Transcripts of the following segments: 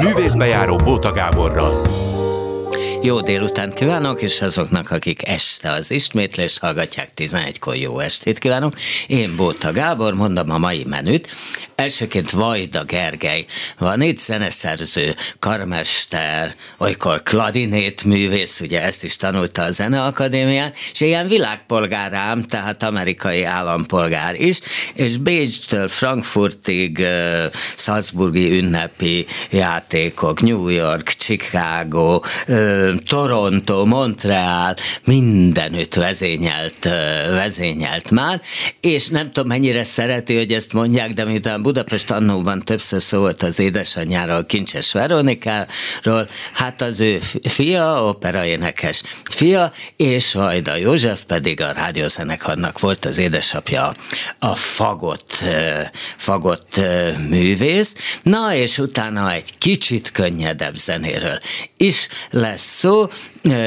Művészbejáró Bóta Gáborral. Jó délután kívánok, és azoknak, akik este az ismétlést hallgatják, 11-kor jó estét kívánok. Én Bóta Gábor, mondom a mai menüt. Elsőként Vajda Gergely van itt, zeneszerző, karmester, olykor klarinét művész, ugye ezt is tanulta a Zeneakadémián, és ilyen világpolgárám, tehát amerikai állampolgár is, és Bécstől Frankfurtig Salzburgi ünnepi játékok, New York, Chicago, Toronto, Montreal, mindenütt vezényelt, vezényelt már, és nem tudom mennyire szereti, hogy ezt mondják, de miután Budapest annóban többször szólt az édesanyjáról, Kincses Veronikáról, hát az ő fia, operaénekes fia, és Vajda József pedig a rádiózenekarnak volt az édesapja, a fagott, fagott művész. Na, és utána egy kicsit könnyedebb zenéről is lesz szó.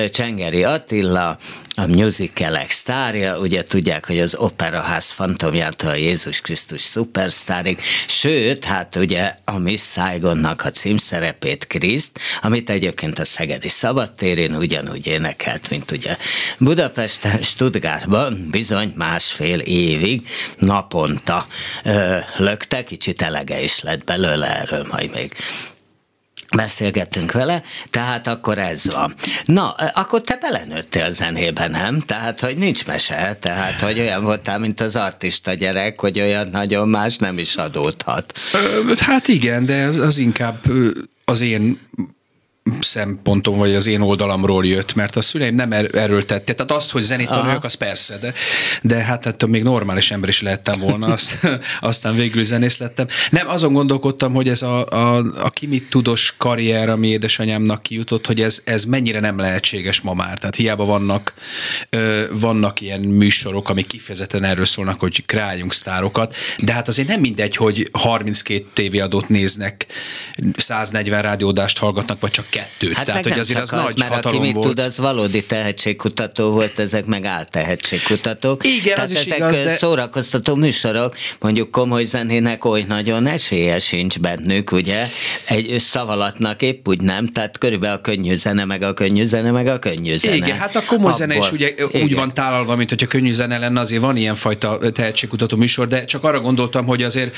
Csengeri Attila, a musicalek sztárja, ugye tudják, hogy az operaház fantomjától a Jézus Krisztus szupersztárig, sőt, hát ugye a Miss Saigonnak a címszerepét Kriszt, amit egyébként a Szegedi Szabadtérén ugyanúgy énekelt, mint ugye Budapesten, Stuttgartban bizony másfél évig naponta. Ö, lökte, kicsit elege is lett belőle, erről majd még beszélgettünk vele, tehát akkor ez van. Na, akkor te belenőttél zenébe, nem? Tehát, hogy nincs mese, tehát, hogy olyan voltál, mint az artista gyerek, hogy olyan nagyon más nem is adódhat. Hát igen, de az inkább az én szempontom, vagy az én oldalamról jött, mert a szüleim nem er- erőltették. Tehát azt, hogy zenét tanuljak, az persze, de, de hát ettől még normális ember is lehettem volna, azt, aztán végül zenész lettem. Nem, azon gondolkodtam, hogy ez a, a, a kimit tudos karrier, ami édesanyámnak kijutott, hogy ez, ez mennyire nem lehetséges ma már. Tehát hiába vannak, ö, vannak ilyen műsorok, amik kifejezetten erről szólnak, hogy kreáljunk sztárokat, de hát azért nem mindegy, hogy 32 tévéadót néznek, 140 rádiódást hallgatnak, vagy csak kettőt. Hát Tehát, hogy azért az, az nagy mert aki mit volt. tud, az valódi tehetségkutató volt, ezek meg áltehetségkutatók. Igen, Tehát az ezek igaz, de... szórakoztató műsorok, mondjuk komoly zenének oly nagyon esélye sincs bennük, ugye? Egy szavalatnak épp úgy nem, tehát körülbelül a könnyű zene, meg a könnyű zene, meg a könnyű zene. Igen, hát a komoly Abból. zene is ugye Igen. úgy van tálalva, mint hogyha könnyű zene lenne, azért van ilyen fajta tehetségkutató műsor, de csak arra gondoltam, hogy azért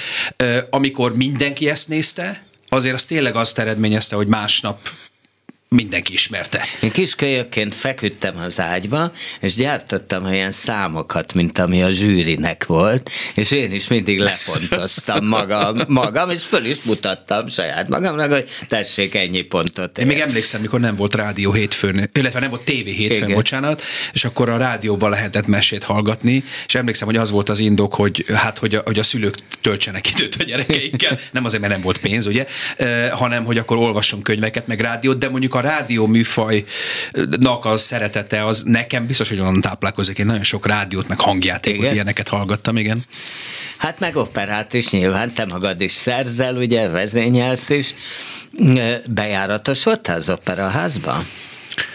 amikor mindenki ezt nézte, azért az tényleg azt eredményezte, hogy másnap mindenki ismerte. Én kiskölyökként feküdtem az ágyba, és gyártottam olyan számokat, mint ami a zsűrinek volt, és én is mindig lepontoztam magam, magam és föl is mutattam saját magamnak, hogy tessék ennyi pontot. Én még emlékszem, mikor nem volt rádió hétfőn, illetve nem volt tévé hétfőn, Igen. bocsánat, és akkor a rádióban lehetett mesét hallgatni, és emlékszem, hogy az volt az indok, hogy hát, hogy a, hogy a szülők töltsenek időt a gyerekeikkel, nem azért, mert nem volt pénz, ugye, hanem, hogy akkor olvassunk könyveket, meg rádiót, de mondjuk a rádió műfajnak a szeretete az nekem biztos, hogy onnan táplálkozik. Én nagyon sok rádiót, meg hangjátékot, igen? ilyeneket hallgattam, igen. Hát meg operát is nyilván, te magad is szerzel, ugye, vezényelsz is. Bejáratos voltál az operaházba?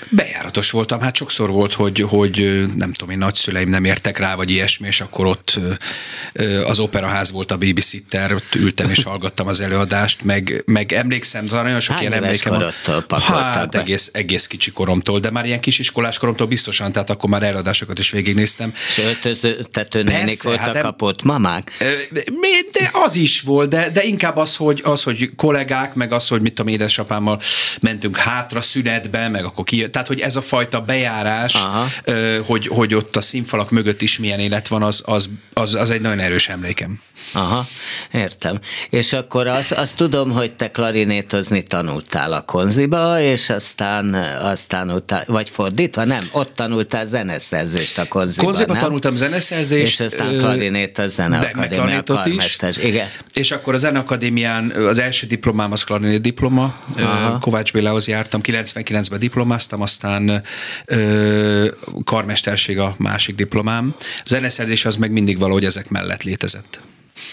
Bejáratos voltam, hát sokszor volt, hogy, hogy nem tudom, én nagyszüleim nem értek rá, vagy ilyesmi, és akkor ott az operaház volt a babysitter, ott ültem és hallgattam az előadást, meg, meg emlékszem, szóval nagyon sok Hány ilyen emlékem. Hát be? egész, egész kicsi koromtól, de már ilyen kisiskolás koromtól biztosan, tehát akkor már előadásokat is végignéztem. És öltöztető nénik voltak hát kapott mamák? De az is volt, de, de inkább az hogy, az, hogy kollégák, meg az, hogy mit tudom, édesapámmal mentünk hátra szünetbe, meg akkor ki, tehát hogy ez a fajta bejárás, hogy, hogy ott a színfalak mögött is milyen élet van, az, az, az, az egy nagyon erős emlékem. Aha, értem. És akkor azt, azt tudom, hogy te klarinétozni tanultál a konziba, és aztán, aztán utá, vagy fordítva, nem? Ott tanultál zeneszerzést a konziba, Konziba nem? tanultam zeneszerzést. És aztán klarinét a zeneakadémia karmester. Igen. És akkor a zeneakadémián az első diplomám az klarinét diploma. Aha. Kovács Bélához jártam, 99-ben diplomáztam, aztán ö, karmesterség a másik diplomám. A zeneszerzés az meg mindig valahogy ezek mellett létezett.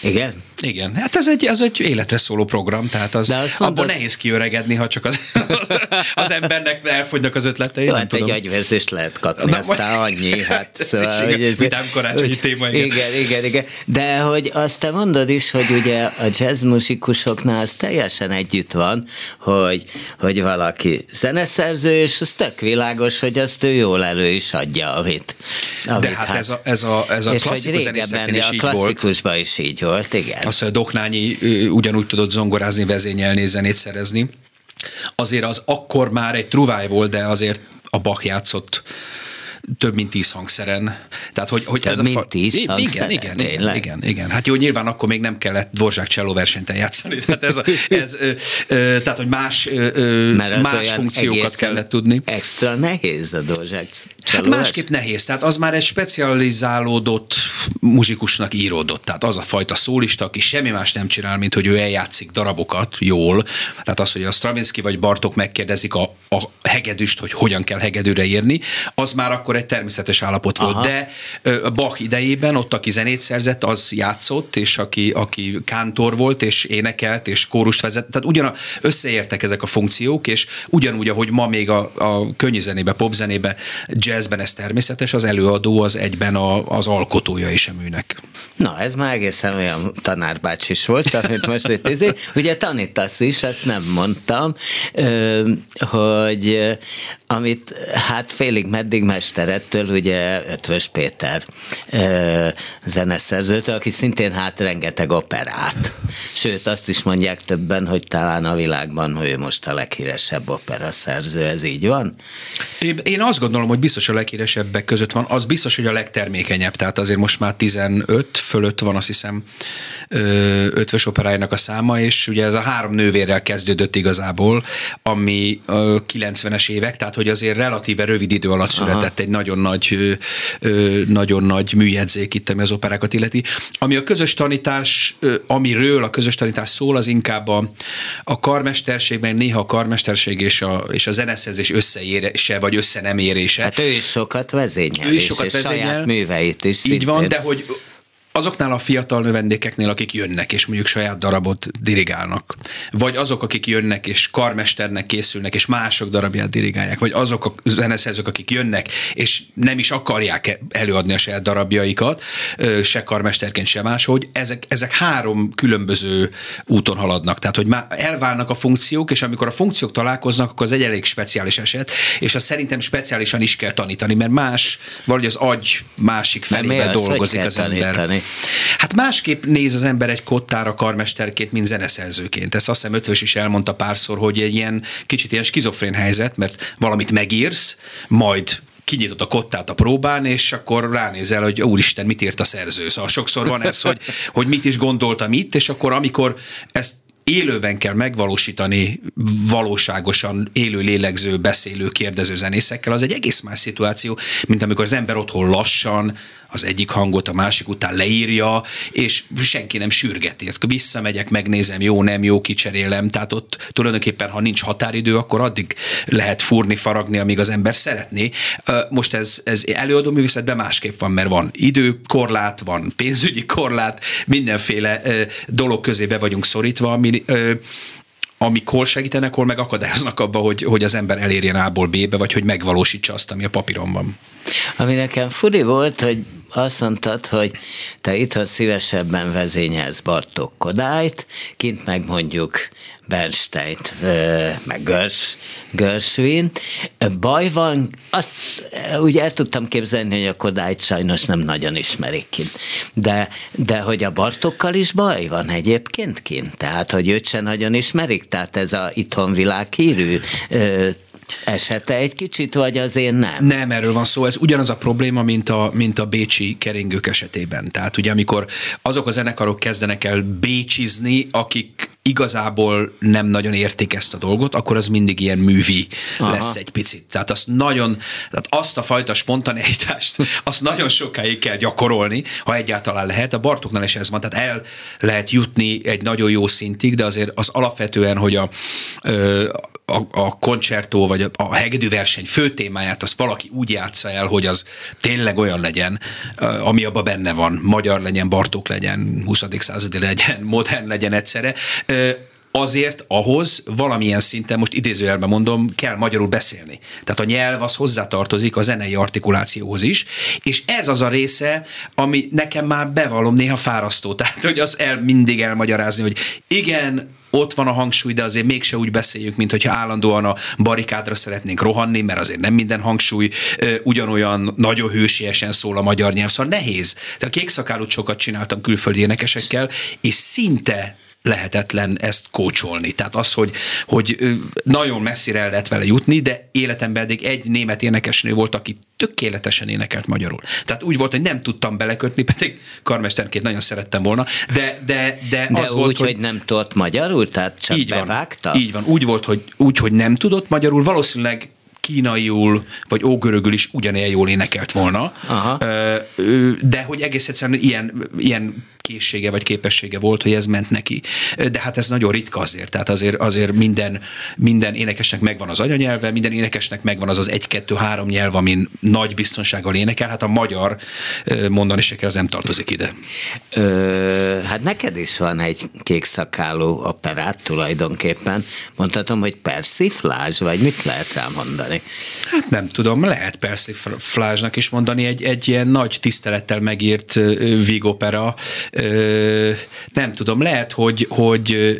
Igen? Igen, hát ez egy, ez egy életre szóló program, tehát az, mondod, abból nehéz kiöregedni, ha csak az, az, az embernek elfogynak az ötletei. Jó, hát tudom. egy agyvérzést lehet kapni, Na, aztán annyi. Hát, szóval, hogy ez, vidám karácsonyi téma. Igen. igen, igen, igen. De hogy azt te mondod is, hogy ugye a jazz muzsikusoknál az teljesen együtt van, hogy, hogy valaki zeneszerző, és az tök világos, hogy azt ő jól elő is adja, amit, amit De hát, hát ez a, ez a, ez a klasszikus régebben is a klasszikusban is így volt, igen. A Doknányi ugyanúgy tudott zongorázni, vezényelni, zenét szerezni. Azért az akkor már egy truváj volt, de azért a Bach játszott több mint tíz hangszeren. Tehát, hogy, hogy több ez mint a fa... tíz hangszeren? Igen, igen, igen, igen, igen. Hát jó, nyilván akkor még nem kellett Dvorzsák cselló versenyt játszani. Tehát, ez, a, ez, ö, ö, tehát hogy más, ö, más funkciókat kellett tudni. Extra nehéz a Dvorzsák Hát másképp nehéz, tehát az már egy specializálódott muzsikusnak íródott, tehát az a fajta szólista, aki semmi más nem csinál, mint hogy ő eljátszik darabokat jól, tehát az, hogy a Stravinsky vagy Bartok megkérdezik a, a hegedűst, hogy hogyan kell hegedűre írni, az már akkor egy természetes állapot Aha. volt, de a Bach idejében ott, aki zenét szerzett, az játszott, és aki, aki kántor volt, és énekelt, és kórust vezet, tehát ugyan összeértek ezek a funkciók, és ugyanúgy, ahogy ma még a, a könnyű zenébe, popzenébe, jazzben ez természetes, az előadó az egyben a, az alkotója is a műnek. Na, ez már egészen olyan tanárbács is volt, amit most itt izé. Ugye tanítasz is, ezt nem mondtam, hogy amit hát félig meddig mesterettől, ugye Ötvös Péter zeneszerzőtől, aki szintén hát rengeteg operát. Sőt, azt is mondják többen, hogy talán a világban, hogy ő most a leghíresebb operaszerző, ez így van? Én azt gondolom, hogy biztos a leghíresebbek között van, az biztos, hogy a legtermékenyebb, tehát azért most már 15 fölött van, azt hiszem, ötvös operájának a száma, és ugye ez a három nővérrel kezdődött igazából, ami 90-es évek, tehát hogy azért relatíve rövid idő alatt született Aha. egy nagyon nagy, nagyon nagy műjegyzék itt, ami az operákat illeti. Ami a közös tanítás, amiről a közös tanítás szól, az inkább a, a karmesterségben, néha a karmesterség és a, és a zeneszerzés összeérése, vagy össze nem érése. Hát ő is sokat vezényel, ő is sokat és vezényel. saját műveit is. Így szintén. van, de hogy azoknál a fiatal növendékeknél, akik jönnek és mondjuk saját darabot dirigálnak, vagy azok, akik jönnek és karmesternek készülnek és mások darabját dirigálják, vagy azok a zeneszerzők, akik jönnek és nem is akarják előadni a saját darabjaikat, se karmesterként, se máshogy, ezek, ezek három különböző úton haladnak. Tehát, hogy már elválnak a funkciók, és amikor a funkciók találkoznak, akkor az egy elég speciális eset, és azt szerintem speciálisan is kell tanítani, mert más, valahogy az agy másik felébe dolgozik az tanítani? Hát másképp néz az ember egy kottára karmesterként, mint zeneszerzőként. Ezt azt hiszem Ötvös is elmondta párszor, hogy egy ilyen kicsit ilyen skizofrén helyzet, mert valamit megírsz, majd kinyitod a kottát a próbán, és akkor ránézel, hogy úristen, mit írt a szerző. Szóval sokszor van ez, hogy, hogy mit is gondoltam itt, és akkor amikor ezt élőben kell megvalósítani valóságosan élő, lélegző, beszélő, kérdező zenészekkel, az egy egész más szituáció, mint amikor az ember otthon lassan, az egyik hangot a másik után leírja, és senki nem sürgeti. Visszamegyek, megnézem, jó, nem jó, kicserélem. Tehát ott tulajdonképpen, ha nincs határidő, akkor addig lehet fúrni, faragni, amíg az ember szeretné. Most ez, ez előadó művészetben másképp van, mert van időkorlát, van pénzügyi korlát, mindenféle dolog közébe vagyunk szorítva, ami amik hol segítenek, hol meg akadályoznak abba, hogy, hogy az ember elérjen A-ból B-be, vagy hogy megvalósítsa azt, ami a papíron van. Ami nekem furi volt, hogy azt mondtad, hogy te itthon szívesebben vezényelsz Bartók Kodályt, kint meg mondjuk Bernstein-t, meg Görs, Görsvin. Baj van, azt úgy el tudtam képzelni, hogy a Kodályt sajnos nem nagyon ismerik kint. De, de hogy a Bartokkal is baj van egyébként kint? Tehát, hogy őt se nagyon ismerik? Tehát ez a itthon világhírű esete egy kicsit, vagy azért nem? Nem, erről van szó. Ez ugyanaz a probléma, mint a, mint a bécsi keringők esetében. Tehát ugye amikor azok a zenekarok kezdenek el bécsizni, akik igazából nem nagyon értik ezt a dolgot, akkor az mindig ilyen művi Aha. lesz egy picit. Tehát azt nagyon, tehát azt a fajta spontaneitást, azt nagyon sokáig kell gyakorolni, ha egyáltalán lehet. A Bartoknál is ez van, tehát el lehet jutni egy nagyon jó szintig, de azért az alapvetően, hogy a, a, a koncertó vagy a, a hegedűverseny fő témáját azt valaki úgy játsza el, hogy az tényleg olyan legyen, ami abban benne van, magyar legyen, Bartók legyen, 20. századi legyen, modern legyen egyszerre, azért ahhoz valamilyen szinten, most idézőjelben mondom, kell magyarul beszélni. Tehát a nyelv az hozzátartozik a zenei artikulációhoz is, és ez az a része, ami nekem már bevallom néha fárasztó. Tehát, hogy az el mindig elmagyarázni, hogy igen, ott van a hangsúly, de azért mégse úgy beszéljük, mint hogyha állandóan a barikádra szeretnénk rohanni, mert azért nem minden hangsúly ugyanolyan nagyon hősiesen szól a magyar nyelv, szóval nehéz. De a kékszakálút sokat csináltam külföldi énekesekkel, és szinte lehetetlen ezt kócsolni. Tehát az, hogy, hogy nagyon messzire el lehet vele jutni, de életemben eddig egy német énekesnő volt, aki tökéletesen énekelt magyarul. Tehát úgy volt, hogy nem tudtam belekötni, pedig karmesterként nagyon szerettem volna, de, de, de, de az úgy, volt, hogy, hogy nem tudott magyarul, tehát csak így bevágta? Van, így van, úgy volt, hogy, úgy, hogy nem tudott magyarul, valószínűleg kínaiul vagy ógörögül is ugyanilyen jól énekelt volna, Aha. de hogy egész egyszerűen ilyen, ilyen készsége vagy képessége volt, hogy ez ment neki. De hát ez nagyon ritka azért, tehát azért, azért minden, minden énekesnek megvan az anyanyelve, minden énekesnek megvan az az egy-kettő-három nyelv, amin nagy biztonsággal énekel, hát a magyar mondani se kell, az nem tartozik ide. Ö, hát neked is van egy kék szakáló operát tulajdonképpen. Mondhatom, hogy persiflázs, vagy mit lehet rá mondani? Hát nem tudom, lehet persiflázsnak is mondani, egy, egy ilyen nagy tisztelettel megírt vígopera, nem tudom, lehet, hogy, hogy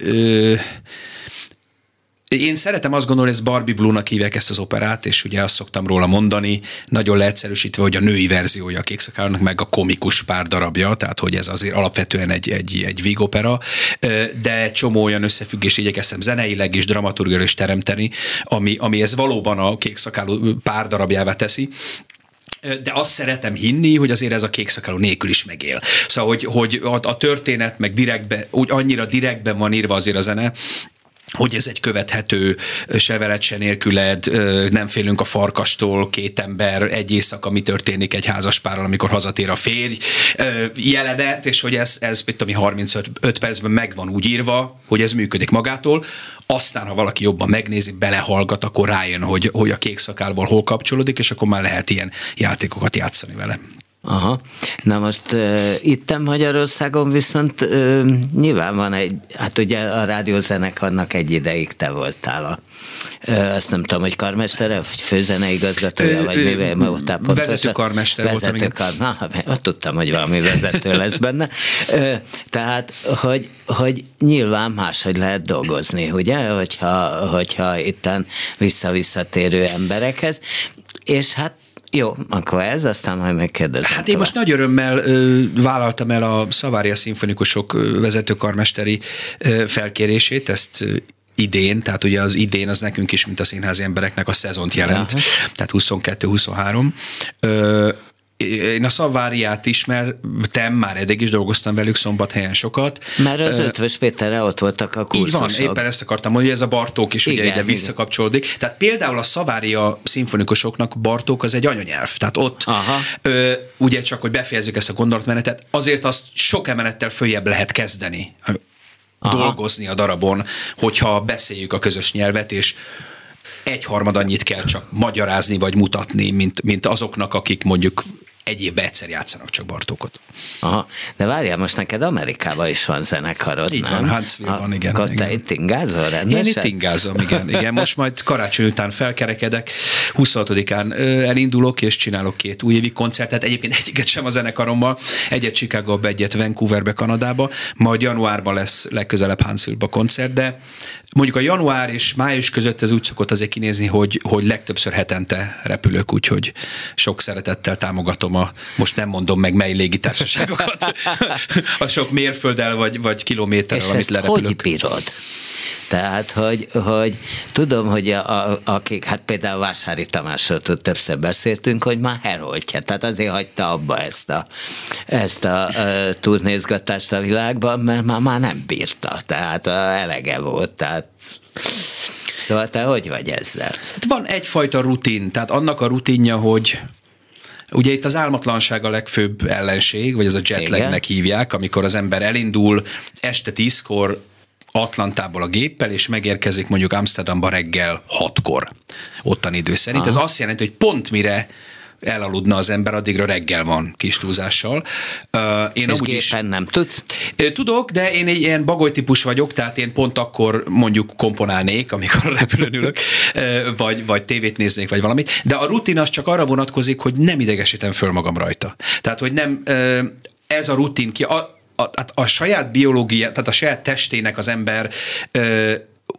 én szeretem azt gondolni, ez Barbie Blue-nak hívják ezt az operát, és ugye azt szoktam róla mondani, nagyon leegyszerűsítve, hogy a női verziója a kékszakálónak, meg a komikus pár darabja, tehát hogy ez azért alapvetően egy, egy, egy vígopera, de csomó olyan összefüggés igyekeztem zeneileg és dramaturgiailag is teremteni, ami, ami ez valóban a kékszakáló pár darabjává teszi, de azt szeretem hinni, hogy azért ez a kékszakáló nélkül is megél. Szóval, hogy, hogy a, a történet meg direktbe, úgy annyira direktben van írva azért a zene, hogy ez egy követhető, se veled, se nélküled, nem félünk a farkastól, két ember, egy éjszaka, mi történik egy házaspárral, amikor hazatér a férj jelenet, és hogy ez, ez mit tudom, 35 percben meg van úgy írva, hogy ez működik magától, aztán, ha valaki jobban megnézi, belehallgat, akkor rájön, hogy, hogy a kék szakálból hol kapcsolódik, és akkor már lehet ilyen játékokat játszani vele. Aha. Na most uh, itt Magyarországon viszont uh, nyilván van egy, hát ugye a rádiózenekarnak egy ideig te voltál a uh, azt nem tudom, hogy karmestere, vagy főzeneigazgatója, ö, vagy mivel voltál pontosan. Vezető karmester vezető voltam. Kar, na, tudtam, hogy valami vezető lesz benne. Uh, tehát, hogy, hogy nyilván máshogy lehet dolgozni, ugye, hogyha, hogyha itten vissza-visszatérő emberekhez, és hát jó, akkor ez, aztán majd megkérdezem. Hát én most nagy örömmel ö, vállaltam el a Szavária szimfonikusok vezetőkarmesteri ö, felkérését, ezt idén, tehát ugye az idén az nekünk is, mint a színházi embereknek a szezont jelent, Aha. tehát 22-23 én a Szaváriát ismertem, már eddig is dolgoztam velük szombathelyen sokat. Mert az Ötvös Péterre ott voltak a kurzusok. Így van, éppen ezt akartam mondani, hogy ez a Bartók is igen, ugye ide visszakapcsolódik. Tehát például a Szavária szimfonikusoknak Bartók az egy anyanyelv. Tehát ott Aha. ö, ugye csak, hogy befejezzük ezt a gondolatmenetet, azért azt sok emelettel följebb lehet kezdeni. Aha. dolgozni a darabon, hogyha beszéljük a közös nyelvet, és egyharmad annyit kell csak magyarázni vagy mutatni, mint, mint azoknak, akik mondjuk egy évben egyszer játszanak csak Bartókot. Aha, de várjál, most neked Amerikában is van zenekarod, Így nem? van, Huntsville-ban, igen. Akkor te itt ingázol rendesen? Én itt ingázom, igen, igen. Most majd karácsony után felkerekedek, 26-án elindulok, és csinálok két újévi koncertet, egyébként egyiket sem a zenekarommal, egyet Chicago, egyet Vancouverbe, Kanadába, majd januárban lesz legközelebb Huntsville-ba koncert, de mondjuk a január és május között ez úgy szokott azért kinézni, hogy, hogy legtöbbször hetente repülök, úgyhogy sok szeretettel támogatom a, most nem mondom meg mely légitársaságokat, a sok mérfölddel vagy, vagy kilométerrel, amit lerepülök. hogy bírod? Tehát, hogy, hogy tudom, hogy a, a, akik, hát például Vásári Tamásról többször beszéltünk, hogy már heroltja, tehát azért hagyta abba ezt a, ezt a, a turnézgatást a világban, mert már, már nem bírta, tehát a, elege volt, tehát Szóval te hogy vagy ezzel? Hát van egyfajta rutin, tehát annak a rutinja, hogy Ugye itt az álmatlanság a legfőbb ellenség, vagy ez a jetlagnek hívják, amikor az ember elindul este tízkor Atlantából a géppel, és megérkezik mondjuk Amsterdamba reggel hatkor, ottani idő szerint. Aha. Ez azt jelenti, hogy pont mire elaludna az ember, addigra reggel van kis túlzással. Én És gépen is, nem tudsz? Tudok, de én egy ilyen bagoly típus vagyok, tehát én pont akkor mondjuk komponálnék, amikor repülőn ülök, vagy, vagy tévét néznék, vagy valamit, de a rutin az csak arra vonatkozik, hogy nem idegesítem föl magam rajta. Tehát, hogy nem ez a rutin ki, a, a, a saját biológia, tehát a saját testének az ember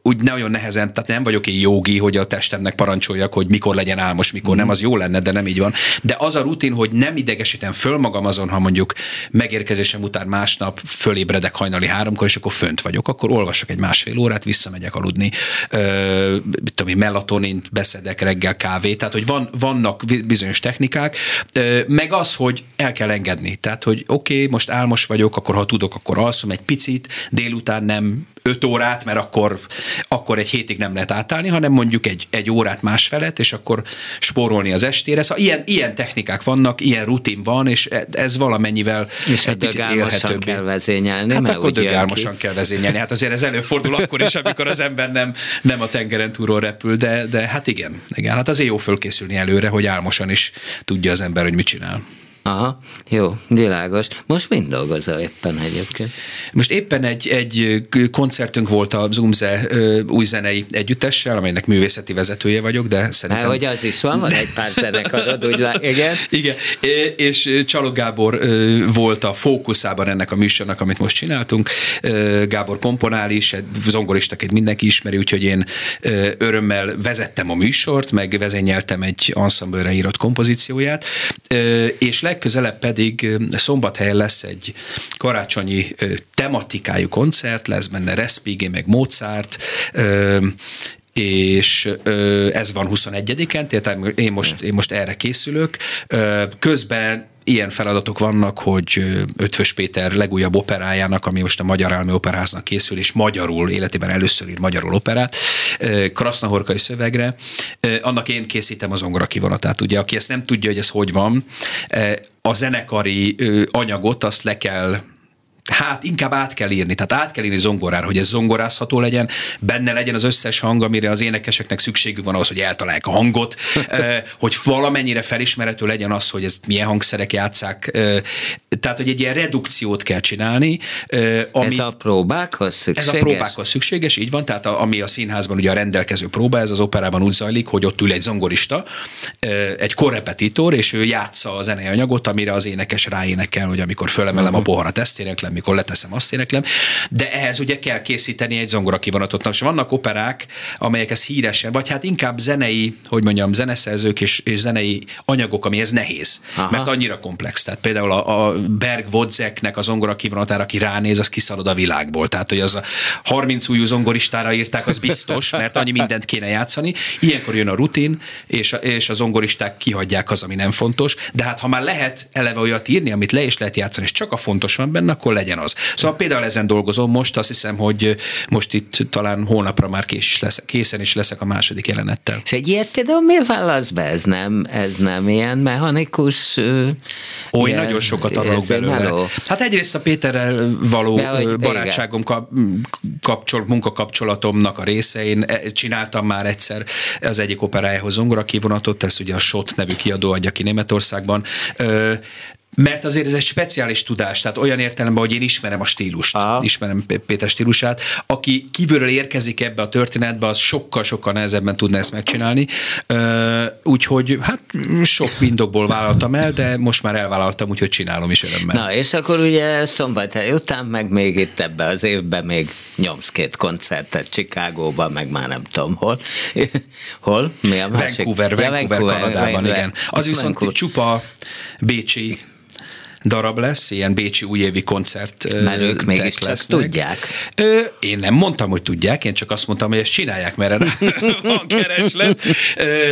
úgy nagyon nehezen, tehát nem vagyok én jogi, hogy a testemnek parancsoljak, hogy mikor legyen álmos, mikor mm. nem, az jó lenne, de nem így van. De az a rutin, hogy nem idegesítem föl magam azon, ha mondjuk megérkezésem után másnap fölébredek hajnali háromkor, és akkor fönt vagyok, akkor olvasok egy másfél órát, visszamegyek aludni, ö, tudom, melatonint beszedek reggel kávé, tehát hogy van, vannak bizonyos technikák, ö, meg az, hogy el kell engedni. Tehát, hogy oké, okay, most álmos vagyok, akkor ha tudok, akkor alszom egy picit, délután nem öt órát, mert akkor, akkor egy hétig nem lehet átállni, hanem mondjuk egy, egy órát másfelet, és akkor spórolni az estére. Szóval ilyen, ilyen technikák vannak, ilyen rutin van, és e, ez valamennyivel és egy picit élhetőbb. kell vezényelni. Hát akkor dögálmosan kell vezényelni. Hát azért ez előfordul akkor is, amikor az ember nem, nem a tengeren túlról repül, de, de hát igen, igen, hát azért jó fölkészülni előre, hogy álmosan is tudja az ember, hogy mit csinál. Aha, jó, világos. Most mind dolgozol éppen egyébként? Most éppen egy, egy koncertünk volt a Zoomze új zenei együttessel, amelynek művészeti vezetője vagyok, de szerintem... Hát, hogy az is van, van egy pár zenekarod, úgy lá... igen. Igen, és Csalog Gábor volt a fókuszában ennek a műsornak, amit most csináltunk. Gábor komponál is, egy mindenki ismeri, úgyhogy én örömmel vezettem a műsort, meg vezényeltem egy ensemble írott kompozícióját, és le legközelebb pedig szombathelyen lesz egy karácsonyi tematikájú koncert, lesz benne Respigé, meg Mozart, és ez van 21-en, tehát én most, én most erre készülök. Közben ilyen feladatok vannak, hogy Ötvös Péter legújabb operájának, ami most a Magyar Állami Operáznak készül, és magyarul, életében először ír magyarul operát, krasznahorkai szövegre, annak én készítem az ongora kivonatát. Ugye, aki ezt nem tudja, hogy ez hogy van, a zenekari anyagot azt le kell hát inkább át kell írni, tehát át kell írni zongorára, hogy ez zongorázható legyen, benne legyen az összes hang, amire az énekeseknek szükségük van ahhoz, hogy eltalálják a hangot, hogy valamennyire felismerhető legyen az, hogy ez milyen hangszerek játszák, tehát, hogy egy ilyen redukciót kell csinálni. Ami, ez a próbákhoz szükséges? Ez a próbákhoz szükséges, így van, tehát a, ami a színházban ugye a rendelkező próba, ez az operában úgy zajlik, hogy ott ül egy zongorista, egy korrepetitor, és ő játsza a zenei anyagot, amire az énekes ráénekel, hogy amikor fölemelem uh-huh. a poharat, ezt éneklem, mikor leteszem, azt éneklem, de ehhez ugye kell készíteni egy zongora kivonatot. És vannak operák, amelyek ez híresen, vagy hát inkább zenei, hogy mondjam, zeneszerzők és, és zenei anyagok, ami ez nehéz, Aha. mert annyira komplex. Tehát például a, a Berg Vodzeknek a zongora kivonatára, aki ránéz, az kiszalad a világból. Tehát, hogy az a 30 újú zongoristára írták, az biztos, mert annyi mindent kéne játszani. Ilyenkor jön a rutin, és a, és a zongoristák kihagyják az, ami nem fontos. De hát ha már lehet eleve olyat írni, amit le is lehet játszani, és csak a fontos van benne, akkor legyen az. Szóval például ezen dolgozom most, azt hiszem, hogy most itt talán holnapra már kés lesz, készen is leszek a második jelenettel. És egy ilyet például miért válasz be? Ez nem, ez nem ilyen mechanikus? Oly, ilyen, nagyon sokat tanulok belőle. Hello. Hát egyrészt a Péterrel való Be, barátságom, kap, kapcsol, munkakapcsolatomnak a része. Én e, csináltam már egyszer az egyik operájához zongora kivonatot, ezt ugye a SOT nevű kiadó adja ki Németországban. Mert azért ez egy speciális tudás, tehát olyan értelemben, hogy én ismerem a stílust, Aha. ismerem Péter stílusát. Aki kívülről érkezik ebbe a történetbe, az sokkal-sokkal nehezebben tudna ezt megcsinálni. Úgyhogy hát sok indokból vállaltam el, de most már elvállaltam, úgyhogy csinálom is örömmel. Na, és akkor ugye szombathely után, meg még itt ebbe az évben még nyomsz két koncertet Chicagóban, meg már nem tudom hol. hol? Mi a másik? Vancouver, ja, Vancouver, Vancouver Kanadában, Vancouver. igen. Az viszont Vancouver. csupa bécsi darab lesz, ilyen bécsi újévi koncert Mert ők mégis csak tudják. Ö, én nem mondtam, hogy tudják, én csak azt mondtam, hogy ezt csinálják, mert erre van kereslet.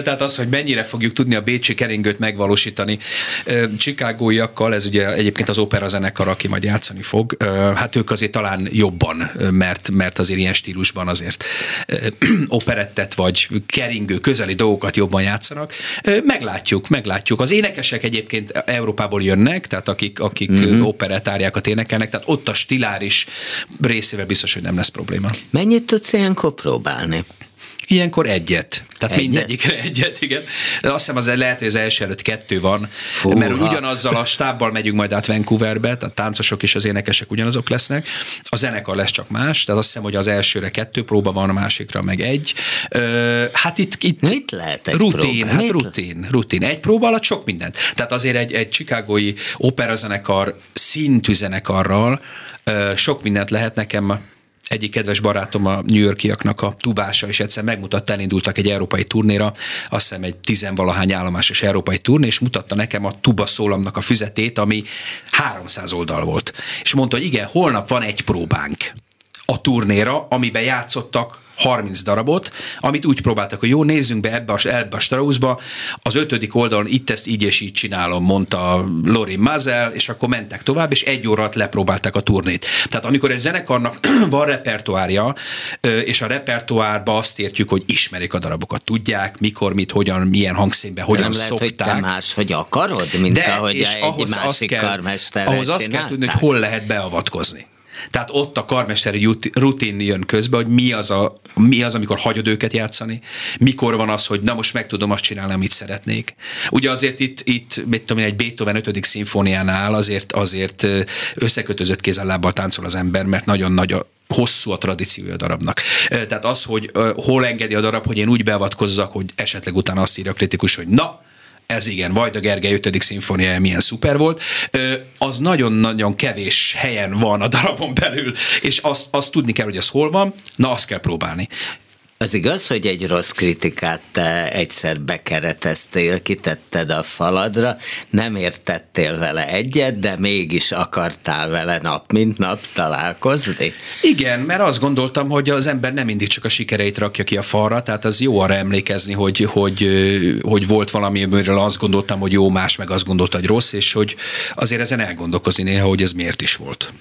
Tehát az, hogy mennyire fogjuk tudni a bécsi keringőt megvalósítani Csikágóiakkal, ez ugye egyébként az opera zenekar, aki majd játszani fog, hát ők azért talán jobban, mert, mert azért ilyen stílusban azért operettet vagy keringő közeli dolgokat jobban játszanak. Meglátjuk, meglátjuk. Az énekesek egyébként Európából jönnek, tehát akik, akik uh-huh. operetáriákat énekelnek, tehát ott a stiláris részével biztos, hogy nem lesz probléma. Mennyit tudsz ilyenkor próbálni? Ilyenkor egyet. Tehát egyet? mindegyikre egyet, igen. De azt hiszem az lehet, hogy az első előtt kettő van, Fúha. mert ugyanazzal a stábbal megyünk majd át Vancouverbe, a táncosok és az énekesek ugyanazok lesznek. A zenekar lesz csak más, tehát azt hiszem, hogy az elsőre kettő próba van, a másikra meg egy. Hát itt, itt Mit lehet egy rutin, próba? hát Mit rutin, rutin. Egy próba alatt sok mindent. Tehát azért egy, egy chicagói operazenekar szintű zenekarral sok mindent lehet nekem egyik kedves barátom a New Yorkiaknak a tubása, és egyszer megmutatta, elindultak egy európai turnéra, azt hiszem egy tizenvalahány állomásos európai turné, és mutatta nekem a tuba szólamnak a füzetét, ami 300 oldal volt. És mondta, hogy igen, holnap van egy próbánk a turnéra, amiben játszottak 30 darabot, amit úgy próbáltak, hogy jó, nézzünk be ebbe a, ebbe a Straussba, az ötödik oldalon itt ezt így és így csinálom, mondta Lori Mazel, és akkor mentek tovább, és egy órát lepróbálták a turnét. Tehát amikor egy zenekarnak van repertoárja, és a repertoárba azt értjük, hogy ismerik a darabokat, tudják, mikor, mit, hogyan, milyen hangszínben, hogyan nem szokták. lehet, hogy te más, hogy akarod, mint De, ahogy és egy ahhoz másik azt kell, karmester ahhoz azt kell tudni, hogy hol lehet beavatkozni. Tehát ott a karmesteri rutin jön közbe, hogy mi az, a, mi az, amikor hagyod őket játszani, mikor van az, hogy na most meg tudom azt csinálni, amit szeretnék. Ugye azért itt, itt mit tudom én, egy Beethoven 5. szimfóniánál azért, azért összekötözött kézzel-lábbal táncol az ember, mert nagyon nagy a, hosszú a tradíciója a darabnak. Tehát az, hogy hol engedi a darab, hogy én úgy beavatkozzak, hogy esetleg utána azt írja a kritikus, hogy na, ez igen, Vajda Gergely 5. szimfóniája milyen szuper volt, az nagyon-nagyon kevés helyen van a darabon belül, és azt, azt tudni kell, hogy az hol van, na azt kell próbálni. Az igaz, hogy egy rossz kritikát te egyszer bekereteztél, kitetted a faladra, nem értettél vele egyet, de mégis akartál vele nap mint nap találkozni? Igen, mert azt gondoltam, hogy az ember nem mindig csak a sikereit rakja ki a falra, tehát az jó arra emlékezni, hogy, hogy, hogy volt valami, amiről azt gondoltam, hogy jó, más meg azt gondolta, hogy rossz, és hogy azért ezen elgondolkozni néha, hogy ez miért is volt.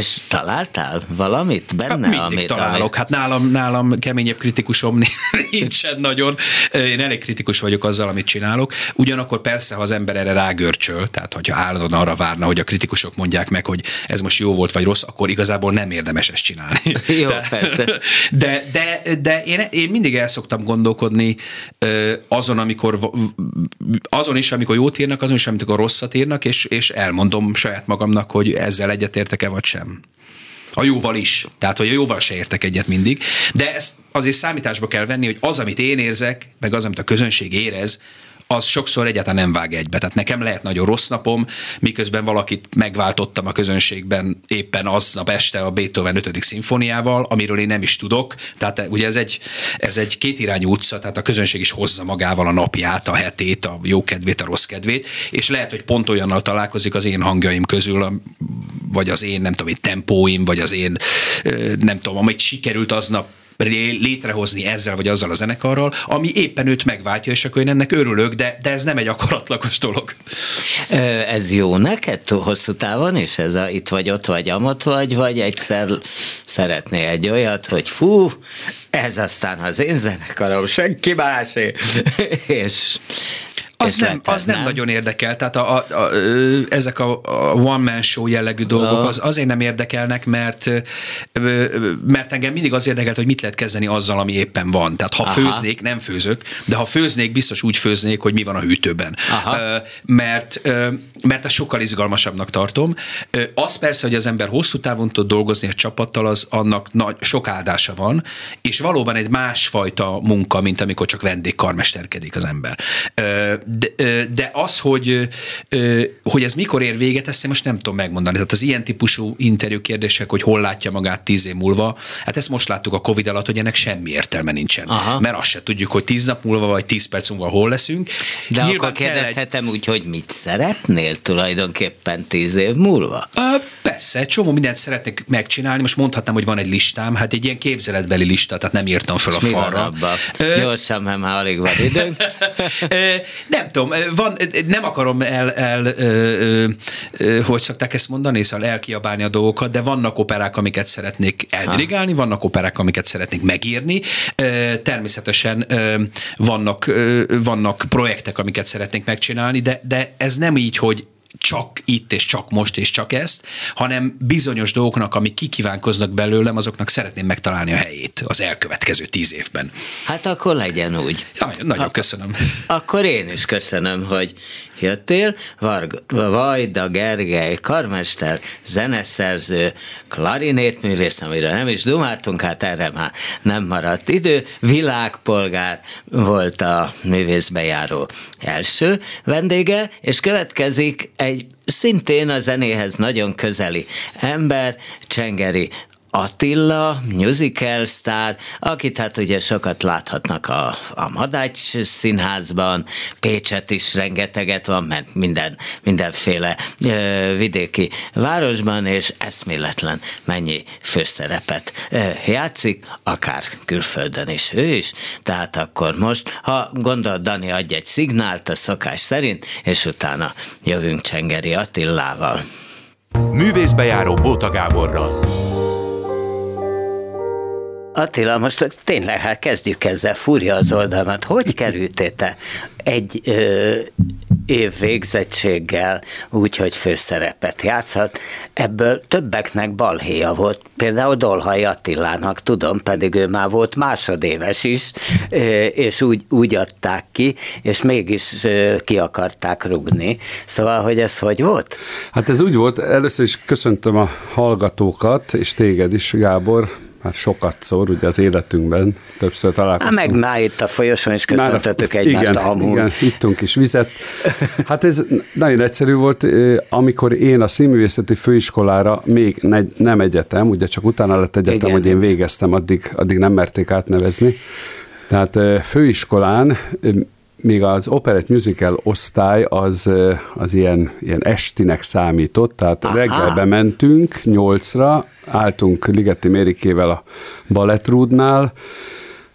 És találtál valamit benne? Hát mindig amit, találok. Amit... Hát nálam, nálam keményebb kritikusom nincsen nagyon. Én elég kritikus vagyok azzal, amit csinálok. Ugyanakkor persze, ha az ember erre rágörcsöl, tehát hogyha állandóan arra várna, hogy a kritikusok mondják meg, hogy ez most jó volt vagy rossz, akkor igazából nem érdemes ezt csinálni. Jó, de, persze. De, de, de én, én mindig el szoktam gondolkodni azon, amikor azon is, amikor jót írnak, azon is, amikor rosszat írnak, és, és elmondom saját magamnak, hogy ezzel egyetértek-e vagy sem. A jóval is. Tehát, hogy a jóval se értek egyet mindig. De ezt azért számításba kell venni, hogy az, amit én érzek, meg az, amit a közönség érez, az sokszor egyáltalán nem vág egybe. Tehát nekem lehet nagyon rossz napom, miközben valakit megváltottam a közönségben éppen aznap este a Beethoven 5. szimfóniával, amiről én nem is tudok. Tehát ugye ez egy, ez egy kétirányú utca, tehát a közönség is hozza magával a napját, a hetét, a jó kedvét, a rossz kedvét, és lehet, hogy pont olyannal találkozik az én hangjaim közül, vagy az én, nem tudom, én tempóim, vagy az én, nem tudom, amit sikerült aznap létrehozni ezzel vagy azzal a zenekarral, ami éppen őt megváltja, és akkor én ennek örülök, de, de ez nem egy akaratlagos dolog. Ez jó neked hosszú távon, és ez a itt vagy ott vagy amott vagy, vagy egyszer szeretné egy olyat, hogy fú, ez aztán az én zenekarom, senki másé, és az nem, az nem, nem nagyon érdekel, tehát a, a, a, ezek a, a one-man show jellegű dolgok az azért nem érdekelnek, mert mert engem mindig az érdekelt, hogy mit lehet kezdeni azzal, ami éppen van. Tehát ha Aha. főznék, nem főzök, de ha főznék, biztos úgy főznék, hogy mi van a hűtőben. Aha. Mert, mert ezt sokkal izgalmasabbnak tartom. Az persze, hogy az ember hosszú távon tud dolgozni a csapattal, az annak nagy, sok áldása van, és valóban egy másfajta munka, mint amikor csak vendégkarmesterkedik az ember de, de az, hogy, hogy ez mikor ér véget, ezt én most nem tudom megmondani. Tehát az ilyen típusú interjú kérdések, hogy hol látja magát tíz év múlva, hát ezt most láttuk a Covid alatt, hogy ennek semmi értelme nincsen. Aha. Mert azt se tudjuk, hogy tíz nap múlva vagy tíz perc múlva hol leszünk. De Nyilván akkor kérdezhetem egy... úgy, hogy mit szeretnél tulajdonképpen tíz év múlva? Uh, persze, egy csomó mindent szeretnék megcsinálni. Most mondhatnám, hogy van egy listám, hát egy ilyen képzeletbeli lista, tehát nem írtam fel a falra. Gyorsan, mert már alig van időnk. nem tudom, van, nem akarom el, el ö, ö, hogy szokták ezt mondani, szóval elkiabálni a dolgokat, de vannak operák, amiket szeretnék eldirigálni, vannak operák, amiket szeretnék megírni, természetesen vannak, vannak projektek, amiket szeretnék megcsinálni, de, de ez nem így, hogy csak itt és csak most és csak ezt, hanem bizonyos dolgoknak, amik kikívánkoznak belőlem, azoknak szeretném megtalálni a helyét az elkövetkező tíz évben. Hát akkor legyen úgy. Ja, nagyon Ak- köszönöm. Akkor én is köszönöm, hogy jöttél. Varg, Vajda Gergely, karmester, zeneszerző, klarinétművész, amire nem is dumáltunk, hát erre már nem maradt idő. Világpolgár volt a művészbejáró első vendége, és következik egy szintén a zenéhez nagyon közeli ember, Csengeri Attila, musical sztár, akit hát ugye sokat láthatnak a, a Madács színházban, Pécset is rengeteget van, mert minden, mindenféle ö, vidéki városban, és eszméletlen mennyi főszerepet ö, játszik, akár külföldön is ő is, tehát akkor most, ha gondol Dani adj egy szignált a szokás szerint, és utána jövünk Csengeri Attilával. Művészbejáró Bóta Gáborral. Attila, most tényleg, hát kezdjük ezzel, fúrja az oldalmat. Hogy kerültél te egy ö, év végzettséggel úgy, hogy főszerepet játszhat? Ebből többeknek balhéja volt. Például Dolhai Attilának, tudom, pedig ő már volt másodéves is, és úgy, úgy adták ki, és mégis ki akarták rugni. Szóval, hogy ez hogy volt? Hát ez úgy volt, először is köszöntöm a hallgatókat, és téged is, Gábor, már sokat szor, ugye az életünkben többször találkoztunk. Há, meg már itt a folyosón is köszöntöttük egymást igen, amúgy. Igen, ittunk is vizet. Hát ez nagyon egyszerű volt, amikor én a színművészeti főiskolára még ne, nem egyetem, ugye csak utána lett egyetem, igen. hogy én végeztem, addig, addig nem merték átnevezni. Tehát főiskolán még az operett musical osztály az, az ilyen, ilyen estinek számított, tehát Aha. reggel bementünk nyolcra, álltunk Ligeti Mérikével a Balettrúdnál,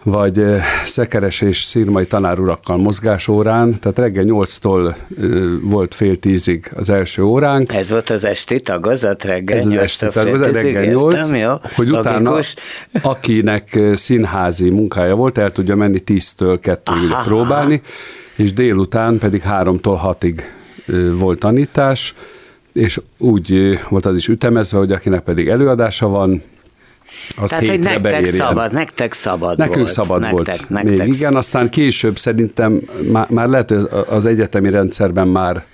vagy szekeres és szírmai tanárurakkal mozgásórán, tehát reggel 8-tól volt fél tízig az első óránk. Ez volt az esti tagozat reggel Ez az esti tagozat, reggel 8, értem, jó? hogy utána Logikus. akinek színházi munkája volt, el tudja menni 10-től 2-ig próbálni, és délután pedig 3-tól 6-ig volt tanítás, és úgy volt az is ütemezve, hogy akinek pedig előadása van, az Tehát, hogy nektek beérjen. szabad, nektek szabad Nekünk volt. szabad nektek, volt. Nektek Még igen, aztán később szerintem már, már lehet, hogy az egyetemi rendszerben már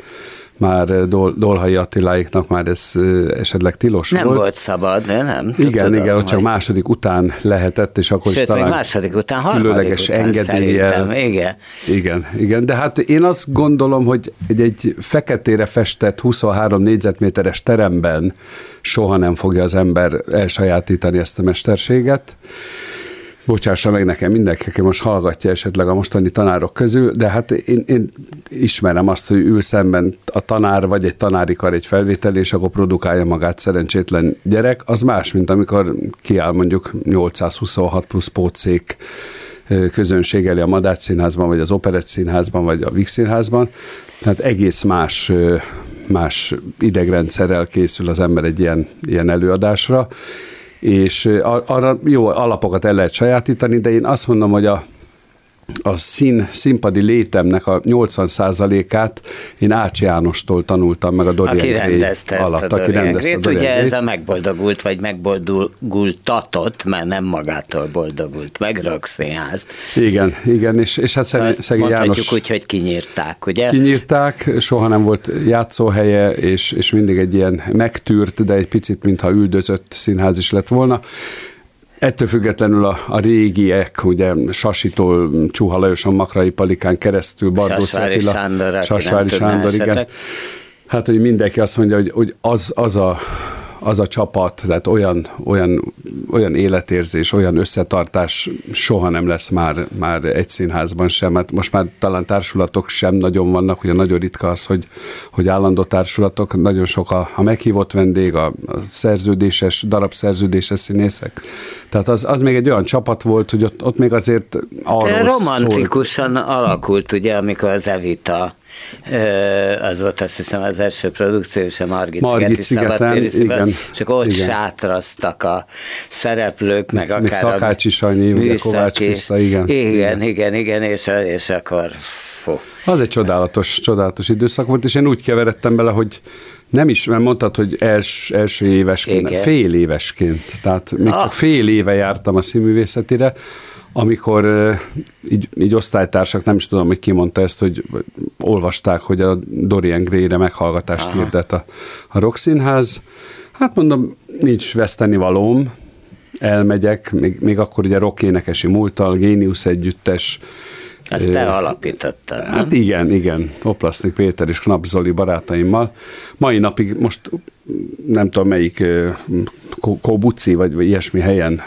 már Dol, Dolhai Attiláiknak már ez esetleg tilos nem volt. Nem volt szabad, de nem. Igen, tudom, igen, ott csak második után lehetett, és akkor Sőt, is talán második után, különleges engedéllyel. Igen. igen. Igen, de hát én azt gondolom, hogy egy, egy feketére festett 23 négyzetméteres teremben soha nem fogja az ember elsajátítani ezt a mesterséget bocsássa meg nekem mindenki, aki most hallgatja esetleg a mostani tanárok közül, de hát én, én ismerem azt, hogy ül szemben a tanár, vagy egy tanári kar egy felvétel, és akkor produkálja magát szerencsétlen gyerek, az más, mint amikor kiáll mondjuk 826 plusz pótszék közönség elé a Madács Színházban, vagy az Operett Színházban, vagy a Vix Színházban. Tehát egész más, más idegrendszerrel készül az ember egy ilyen, ilyen előadásra, és arra jó alapokat el lehet sajátítani, de én azt mondom, hogy a, a szín, színpadi létemnek a 80%-át én Ács Jánostól tanultam meg a Dorian aki rendezte alatt, ezt a aki rendezte a Dorian Ugye ez a megboldogult, vagy megboldogultatott, mert nem magától boldogult, meg Rökszínház. Igen, igen, és, és hát szóval szegény János... úgy, hogy kinyírták, ugye? Kinyírták, soha nem volt játszóhelye, és, és mindig egy ilyen megtűrt, de egy picit, mintha üldözött színház is lett volna. Ettől függetlenül a, a régiek, ugye Sasitól Csuha Lajoson, Makrai Palikán keresztül, Bardóci Attila, Sándor, Sasvári Sándor, igen. Hát, hogy mindenki azt mondja, hogy, hogy az, az a az a csapat, tehát olyan, olyan, olyan életérzés, olyan összetartás soha nem lesz már, már egy színházban sem. Hát most már talán társulatok sem nagyon vannak, ugye nagyon ritka az, hogy, hogy állandó társulatok, nagyon sok a, a meghívott vendég, a, a szerződéses, darabszerződéses színészek. Tehát az, az még egy olyan csapat volt, hogy ott, ott még azért arról romantikusan szólt. alakult, ugye, amikor az Evita az volt azt hiszem az első produkció, és a Margit, Margit szigeti szabadtéri csak ott igen. sátraztak a szereplők, meg, meg akár Szakácsi Sanyi, ugye Kovács Kriszta, igen. Igen, igen, igen, és, és akkor Fó. Az egy csodálatos, csodálatos időszak volt, és én úgy keveredtem bele, hogy nem is, mert mondtad, hogy els, első évesként, Igen. fél évesként, tehát még Ah. csak fél éve jártam a színművészetire, amikor így, így osztálytársak, nem is tudom, hogy ki mondta ezt, hogy olvasták, hogy a Dorian Gray-re meghallgatást Aha. hirdet a, a Rock Színház. Hát mondom, nincs veszteni valóm, elmegyek, még, még akkor ugye rock énekesi múltal, Géniusz együttes, Ezt te alapítottad, nem? Hát igen, igen. Toplasznik Péter és Knap Zoli barátaimmal. Mai napig most nem tudom melyik Kobuci, vagy, vagy ilyesmi helyen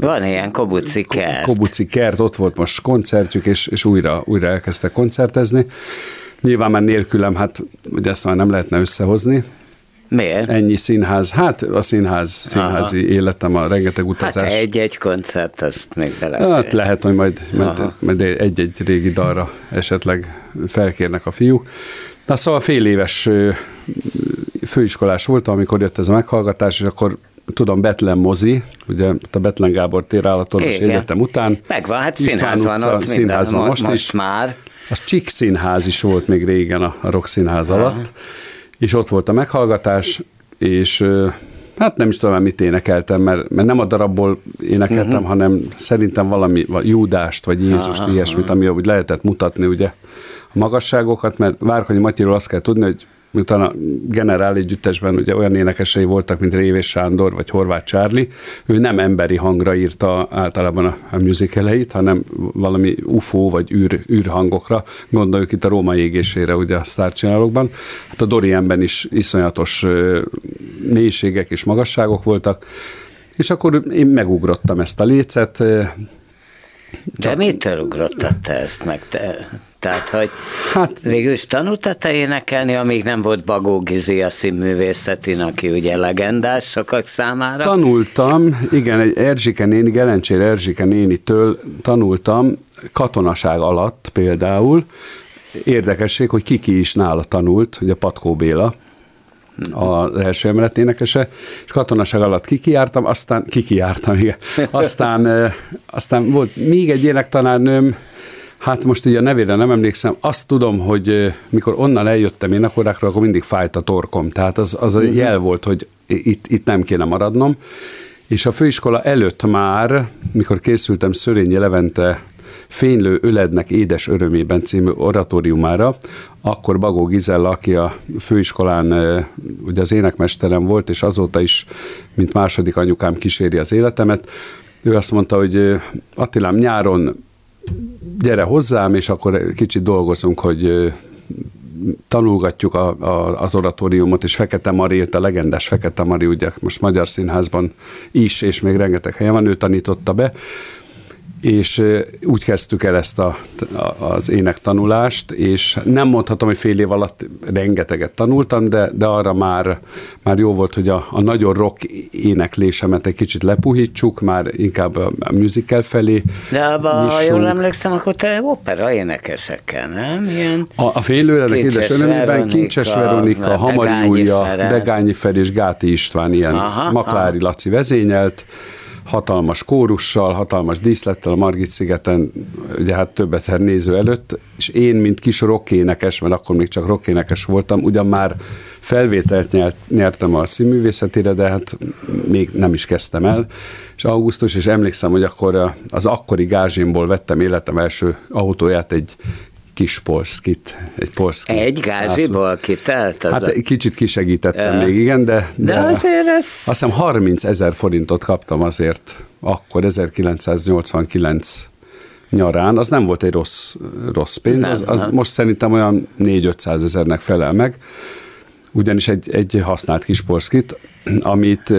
Van ilyen kobuci kert. Kobuci kert, ott volt most koncertjük, és, és újra, újra elkezdtek koncertezni. Nyilván már nélkülem, hát ugye ezt már nem lehetne összehozni. Miért? Ennyi színház, hát a színház, színházi Aha. életem, a rengeteg Hát utazás. egy-egy koncert, az még belefér. Hát lehet, hogy majd, Aha. majd egy-egy régi dalra esetleg felkérnek a fiúk. Na szóval fél éves főiskolás voltam, amikor jött ez a meghallgatás, és akkor tudom, Betlen mozi, ugye a Betlen Gábor térállatorvos Igen. egyetem után. Megvan, hát István színház van ott minden, színház van most, most is. már. Az Csik Színház is volt még régen a, a Rock Színház alatt, és ott volt a meghallgatás, és hát nem is tudom mit énekeltem, mert, mert nem a darabból énekeltem, uh-huh. hanem szerintem valami va- Júdást, vagy Jézust, Aha, ilyesmit, ami úgy lehetett mutatni ugye a magasságokat, mert Várkonyi Matyiról azt kell tudni, hogy miután a generál együttesben ugye olyan énekesei voltak, mint Révés Sándor vagy Horváth Csárli, ő nem emberi hangra írta általában a, a musicaleit, hanem valami UFO vagy űr, űrhangokra, gondoljuk itt a Róma égésére ugye a sztárcsinálókban. Hát a Dorianben is iszonyatos mélységek és magasságok voltak, és akkor én megugrottam ezt a lécet, ö, De mitől ugrottad te ezt meg? Te? Tehát, hogy Hát- végül is tanultad te énekelni, amíg nem volt Bagó Gizi a színművészetin, aki ugye legendás sokak számára. Tanultam, igen, egy Erzsike néni, Gelencsér Erzsike nénitől tanultam katonaság alatt például. Érdekesség, hogy kiki is nála tanult, ugye Patkó Béla, az első emelet énekese, és katonaság alatt kikiártam, aztán kikiártam, igen. Aztán, aztán volt még egy énektanárnőm, Hát most ugye a nevére nem emlékszem, azt tudom, hogy mikor onnan eljöttem énekorákra, akkor mindig fájt a torkom. Tehát az, az a jel volt, hogy itt, itt nem kéne maradnom. És a főiskola előtt már, mikor készültem Szörényi Levente Fénylő ölednek édes örömében című oratóriumára, akkor Bagó Gizella, aki a főiskolán ugye az énekmesterem volt, és azóta is, mint második anyukám kíséri az életemet, ő azt mondta, hogy Attilám nyáron gyere hozzám, és akkor kicsit dolgozunk, hogy tanulgatjuk a, a, az oratóriumot, és Fekete Mari, a legendás Fekete Mari, ugye most Magyar Színházban is, és még rengeteg helyen van, ő tanította be, és úgy kezdtük el ezt a, az énektanulást, és nem mondhatom, hogy fél év alatt rengeteget tanultam, de, de arra már, már jó volt, hogy a, a nagyon rock éneklésemet egy kicsit lepuhítsuk, már inkább a, a musical felé De abba, ha jól emlékszem, akkor te opera énekesekkel, nem? Ilyen A, a fénylőlenek Kincses édes örömében Kincses Veronika, Hamari Júlia. Begányi Feri és Gáti István ilyen Aha, Maklári Laci vezényelt, hatalmas kórussal, hatalmas díszlettel a Margit szigeten, ugye hát több ezer néző előtt, és én, mint kis rockénekes, mert akkor még csak rockénekes voltam, ugyan már felvételt nyert, nyertem a színművészetére, de hát még nem is kezdtem el, és augusztus, és emlékszem, hogy akkor a- az akkori gázsimból vettem életem első autóját, egy kis polszkit, egy polszkit. egy gázsiból kitelt? Az Hát a... egy kicsit kisegítettem Ja. még, igen, de, De azért ez... azt hiszem 30 ezer forintot kaptam azért akkor 1989 nyarán, az nem volt egy rossz, rossz pénz, Nem, az, az nem. most szerintem olyan 4-500 ezernek felel meg, ugyanis egy, egy használt kis porszkit, amit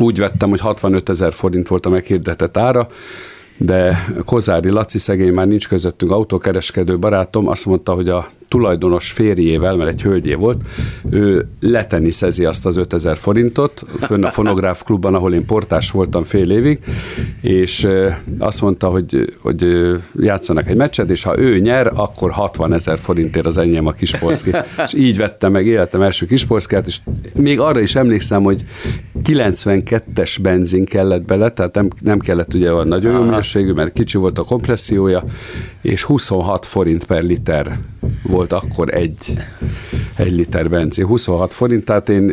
úgy vettem, hogy 65 ezer forint volt a meghirdetett ára, de Kozári Laci szegény már nincs közöttünk autókereskedő barátom, azt mondta, hogy a tulajdonos férjével, mert egy hölgyé volt, ő leteniszezi azt az 5000 forintot, fönn a fonográf klubban, ahol én portás voltam fél évig, és azt mondta, hogy, hogy játszanak egy meccset, és ha ő nyer, akkor 60 ezer forintért az enyém a kisporszki. és így vettem meg életem első kisporszkát, és még arra is emlékszem, hogy 92-es benzin kellett bele, tehát nem, nem kellett ugye a nagyon jó minőségű, mert kicsi volt a kompressziója, és 26 forint per liter volt akkor egy, egy liter benzin. 26 forint, tehát én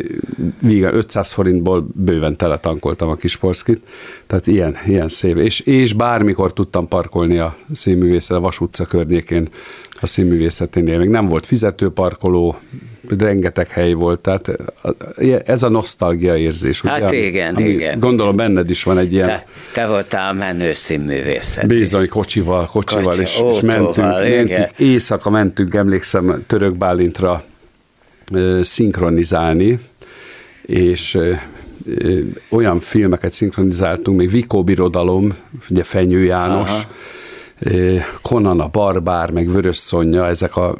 vígan 500 forintból bőven teletankoltam a kisporszkit, tehát ilyen, ilyen szép. És, és bármikor tudtam parkolni a színművészet, a Vas utca környékén a színművészeténél. Még nem volt fizetőparkoló, rengeteg hely volt, tehát ez a nosztalgia érzés. Hát ugye, igen, ami, igen. Gondolom benned is van egy ilyen... Te, te voltál menő színművészet Bizony, kocsival, kocsival, Kocsi, és, és mentünk, mentünk, éjszaka mentünk, emlékszem, Török Bálintra szinkronizálni, és olyan filmeket szinkronizáltunk, még Vikó Birodalom, ugye Fenyő János, Aha Conan a Barbár, meg Vörös Szonya, ezek a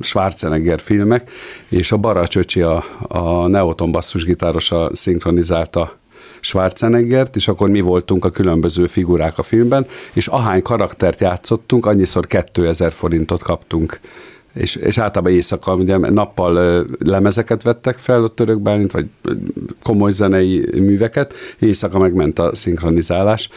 Schwarzenegger filmek, és a Baracsöcsi, a, a Neoton basszusgitárosa szinkronizálta Schwarzeneggert, és akkor mi voltunk a különböző figurák a filmben, és ahány karaktert játszottunk, annyiszor 2000 forintot kaptunk és, és általában éjszaka, ugye nappal lemezeket vettek fel a török Bálint, vagy komoly zenei műveket, éjszaka megment a szinkronizálás,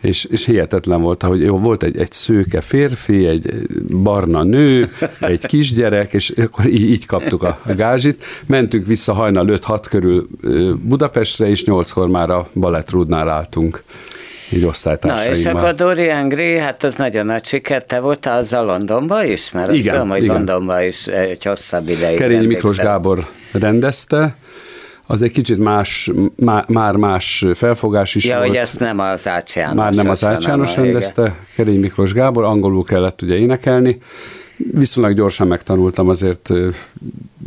és, és hihetetlen volt, hogy jó, volt egy, egy szőke férfi, egy barna nő, egy kisgyerek, és akkor így, így kaptuk a, gázsit. Mentünk vissza hajnal 5-6 körül Budapestre, és 8-kor már a Balettrúdnál álltunk így Na, és akkor Dorian Gray, hát az nagyon nagy siker. Te voltál a Londonban is? Mert azt igen, tudom, hogy igen. Londonban is egy hosszabb ideig. Kerényi Miklós Gábor rendezte, az egy kicsit más, má, már más felfogás is ja, volt. hogy ezt nem az Ács János. Már nem az Ács János rendezte, Kerény Miklós Gábor, angolul kellett ugye énekelni. Viszonylag gyorsan megtanultam, azért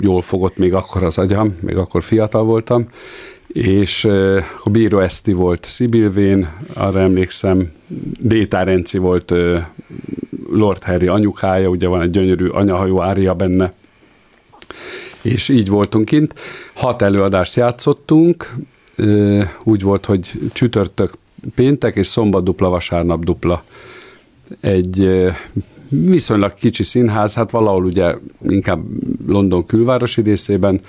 jól fogott még akkor az agyam, még akkor fiatal voltam, és a Bíró Eszti volt Szibilvén, arra emlékszem, Détár Renci volt Lord Harry anyukája, ugye van egy gyönyörű anyahajó ária benne, és így voltunk kint. Hat előadást játszottunk, úgy volt, hogy csütörtök péntek, és szombat dupla, vasárnap dupla. Egy viszonylag kicsi színház, hát valahol ugye inkább London külvárosi részében,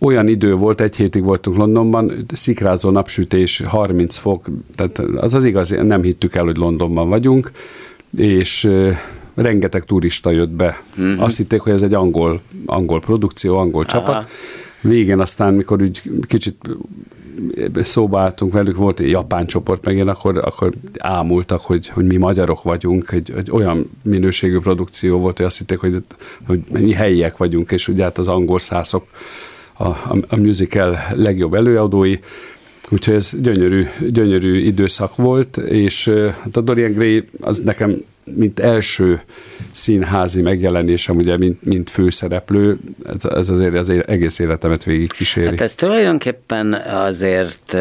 olyan idő volt, egy hétig voltunk Londonban, szikrázó napsütés, 30 fok, tehát az az igaz, nem hittük el, hogy Londonban vagyunk, és rengeteg turista jött be. Mm-hmm. Azt hitték, hogy ez egy angol, angol produkció, angol Aha. csapat. Végén aztán, mikor úgy kicsit szóba álltunk velük, volt egy japán csoport meg én, akkor, akkor ámultak, hogy, hogy mi magyarok vagyunk, egy, egy olyan minőségű produkció volt, hogy azt hitték, hogy, hogy mi helyiek vagyunk, és ugye hát az angol szászok a, a, a musical legjobb előadói, úgyhogy ez gyönyörű, gyönyörű időszak volt, és hát a Dorian Gray az nekem mint első színházi megjelenésem, ugye, mint, mint főszereplő, ez, ez azért az egész életemet végig kíséri. Hát ez tulajdonképpen azért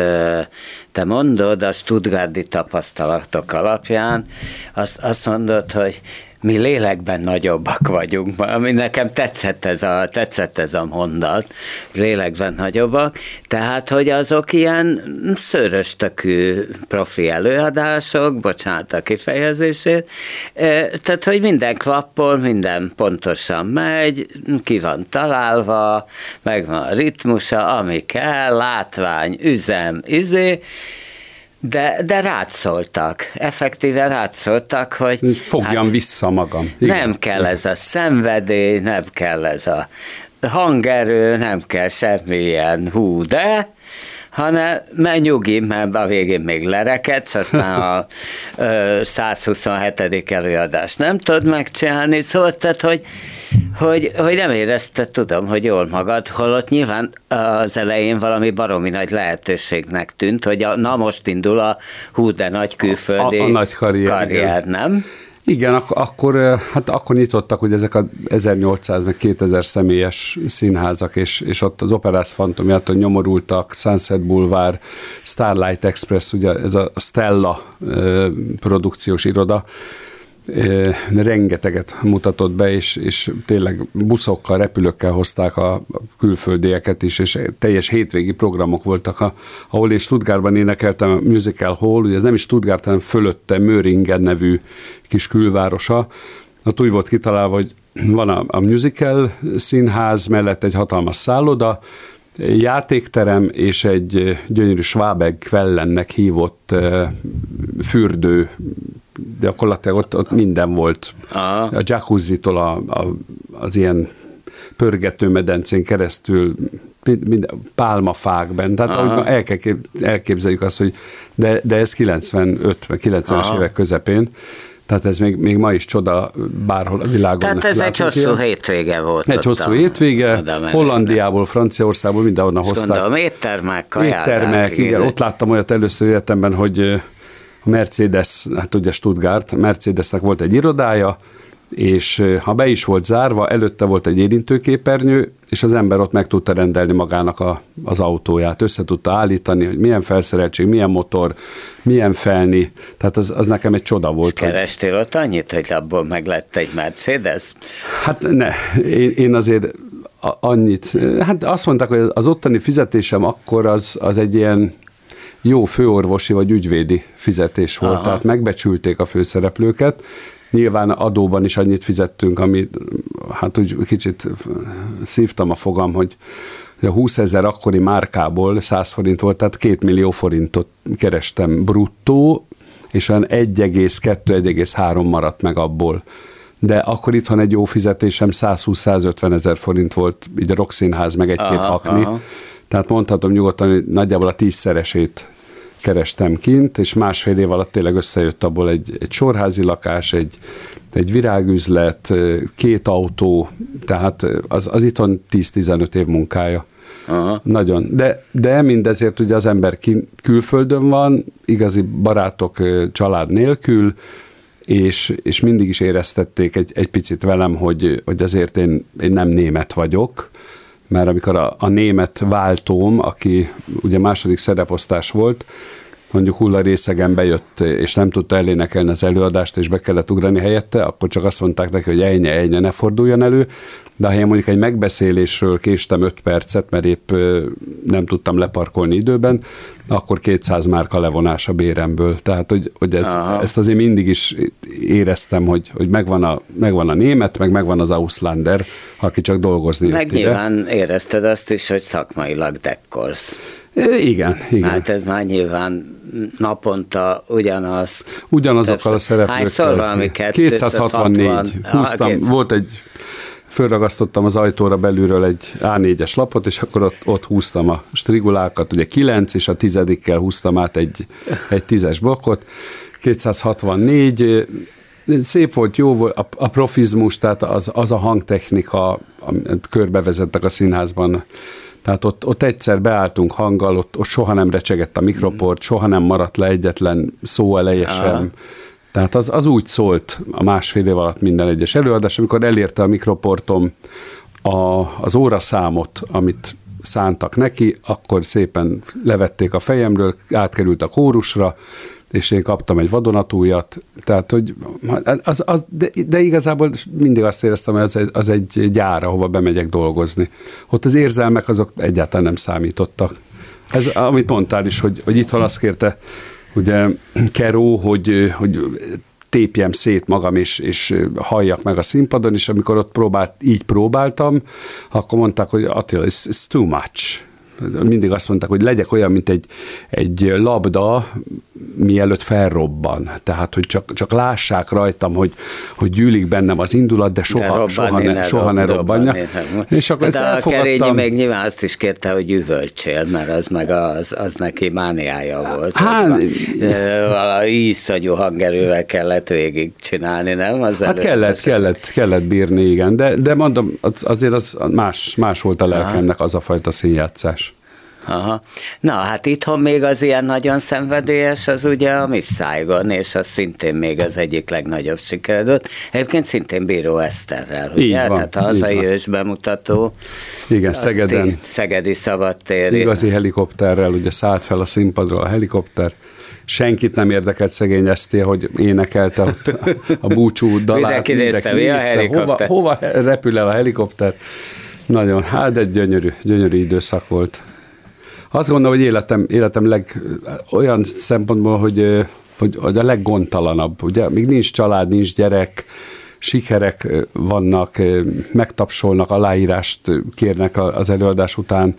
te mondod a Stuttgarti tapasztalatok alapján, azt, azt mondod, hogy mi lélekben nagyobbak vagyunk, ami nekem tetszett ez a, tetszett ez a mondat, lélekben nagyobbak, tehát, hogy azok ilyen szöröstökű profi előadások, bocsánat a kifejezését, tehát, hogy minden klappol, minden pontosan megy, ki van találva, megvan a ritmusa, ami kell, látvány, üzem, izé, de, de rátszoltak, effektíve rátszoltak, hogy... Fogjam hát, vissza magam. Igen. Nem kell ez a szenvedély, nem kell ez a hangerő, nem kell semmilyen hú, de hanem mert nyugi, mert a végén még lerekedsz, aztán a ö, 127. előadást nem tudod megcsinálni, szóval tehát, hogy, hogy, hogy nem érezted, tudom, hogy jól magad, holott nyilván az elején valami baromi nagy lehetőségnek tűnt, hogy a, na most indul a hú de nagy külföldi a, a, a nagy karrier, karrier nem? Igen, ak- akkor, hát akkor nyitottak hogy ezek a 1800 meg 2000 személyes színházak, és, és ott az Operász Fantomiától nyomorultak, Sunset Boulevard, Starlight Express, ugye ez a Stella produkciós iroda, rengeteget mutatott be, és, és tényleg buszokkal, repülőkkel hozták a külföldieket is, és teljes hétvégi programok voltak, ahol én Stuttgartban énekeltem a Musical Hall, ugye ez nem is Stuttgart, hanem fölötte Möringen nevű kis külvárosa, ott úgy volt kitalálva, hogy van a, a musical színház mellett egy hatalmas szálloda, játékterem és egy gyönyörű Schwabeg Quellennek hívott fürdő, gyakorlatilag ott, ott minden volt. Aha. A jacuzzi-tól a, a, az ilyen pörgetőmedencén keresztül minden, pálmafákben. Tehát ahogy el kell, elképzeljük azt, hogy de, de ez 95 90-es évek közepén. Tehát ez még, még ma is csoda bárhol a világon. Tehát ez egy hosszú ilyen. hétvége volt. Egy hosszú a, hétvége, Hollandiából, Franciaországból, mindenhonnan hozták. Gondolom, éttermek, Éttermek, igen, ott láttam olyat először életemben, hogy a Mercedes, hát ugye Stuttgart, Mercedesnek volt egy irodája, és ha be is volt zárva, előtte volt egy érintőképernyő, és az ember ott meg tudta rendelni magának a, az autóját, össze tudta állítani, hogy milyen felszereltség, milyen motor, milyen felni, tehát az, az nekem egy csoda volt. És kerestél hogy... ott annyit, hogy abból meg lett egy Mercedes? Hát ne, én, én azért annyit, hát azt mondták, hogy az ottani fizetésem akkor az, az egy ilyen jó főorvosi vagy ügyvédi fizetés volt, Aha. tehát megbecsülték a főszereplőket, Nyilván adóban is annyit fizettünk, ami hát úgy kicsit szívtam a fogam, hogy a 20 ezer akkori márkából 100 forint volt, tehát 2 millió forintot kerestem bruttó, és olyan 1,2-1,3 maradt meg abból. De akkor itthon egy jó fizetésem 120-150 ezer forint volt, így a rockszínház, meg egy-két hakni. Aha. Tehát mondhatom nyugodtan, hogy nagyjából a tízszeresét kerestem kint, és másfél év alatt tényleg összejött abból egy, egy sorházi lakás, egy, egy virágüzlet, két autó, tehát az, az itthon 10-15 év munkája. Aha. Nagyon. De, de mindezért ugye az ember kin, külföldön van, igazi barátok család nélkül, és, és mindig is éreztették egy, egy picit velem, hogy, hogy azért én, én nem német vagyok, mert amikor a, a német váltóm, aki ugye második szereposztás volt, mondjuk hullarészegen bejött, és nem tudta elénekelni az előadást, és be kellett ugrani helyette, akkor csak azt mondták neki, hogy ejnye, ejnye, ne forduljon elő, de ha én mondjuk egy megbeszélésről késtem 5 percet, mert épp nem tudtam leparkolni időben, akkor 200 márka levonás a béremből. Tehát, hogy, hogy ez, ezt azért mindig is éreztem, hogy, hogy megvan, a, megvan a német, meg megvan az Auslander, aki csak dolgozni Meg nyilván ide. érezted azt is, hogy szakmailag dekkolsz. Igen, igen. Hát ez már nyilván naponta ugyanaz. Ugyanazokkal a szereplőkkel. Hányszor valami 264. Húztam, ah, volt egy fölragasztottam az ajtóra belülről egy A4-es lapot, és akkor ott, ott húztam a strigulákat, ugye 9, és a tizedikkel húztam át egy, egy tízes blokkot. 264, szép volt, jó volt, a, a profizmus, tehát az, az a hangtechnika, amit körbevezettek a színházban, tehát ott, ott egyszer beálltunk hanggal, ott, ott soha nem recsegett a mikroport, soha nem maradt le egyetlen szó eleje sem. Tehát az, az úgy szólt a másfél év alatt minden egyes előadás, amikor elérte a mikroportom a, az óraszámot, amit szántak neki, akkor szépen levették a fejemről, átkerült a kórusra, és én kaptam egy vadonatújat, tehát, hogy az, az, de, de igazából mindig azt éreztem, hogy az egy, az egy gyár, ahova bemegyek dolgozni. Ott az érzelmek azok egyáltalán nem számítottak. Ez, amit mondtál is, hogy, hogy itthon azt kérte, ugye Keró, hogy, hogy tépjem szét magam, és, és halljak meg a színpadon, és amikor ott próbált, így próbáltam, akkor mondták, hogy Attila, it's, it's too much. Mindig azt mondták, hogy legyek olyan, mint egy, egy labda, mielőtt felrobban. Tehát, hogy csak, csak lássák rajtam, hogy, hogy gyűlik bennem az indulat, de soha, de soha, ne, ne, soha ne robbanja. És akkor de a Kerényi még nyilván azt is kérte, hogy üvöltsél, mert az meg az, az neki mániája volt. Hát, valami iszonyú hangerővel kellett végig csinálni, nem? Az hát kellett, kellett, kellett bírni, igen. De, de mondom, azért az más, más volt a lelkemnek az a fajta színjátszás. Aha. Na, hát itthon még az ilyen nagyon szenvedélyes, az ugye a Miss Saigon, és az szintén még az egyik legnagyobb sikeredőt. Egyébként szintén Bíró Eszterrel, ugye? Így van, Tehát a hazai ős bemutató. Igen, Szegeden. Í- Szegedi szabadtér. Igazi helikopterrel, ugye szállt fel a színpadról a helikopter, senkit nem érdekelt szegény Eszté, hogy énekelte ott a búcsú dalát. Mindenki nézte, mi a helikopter. Hova, hova repül el a helikopter? Nagyon, hát egy gyönyörű, gyönyörű időszak volt. Azt gondolom, hogy életem, életem leg, olyan szempontból, hogy, hogy, hogy a leggondtalanabb. Ugye, még nincs család, nincs gyerek, sikerek vannak, megtapsolnak, aláírást kérnek az előadás után,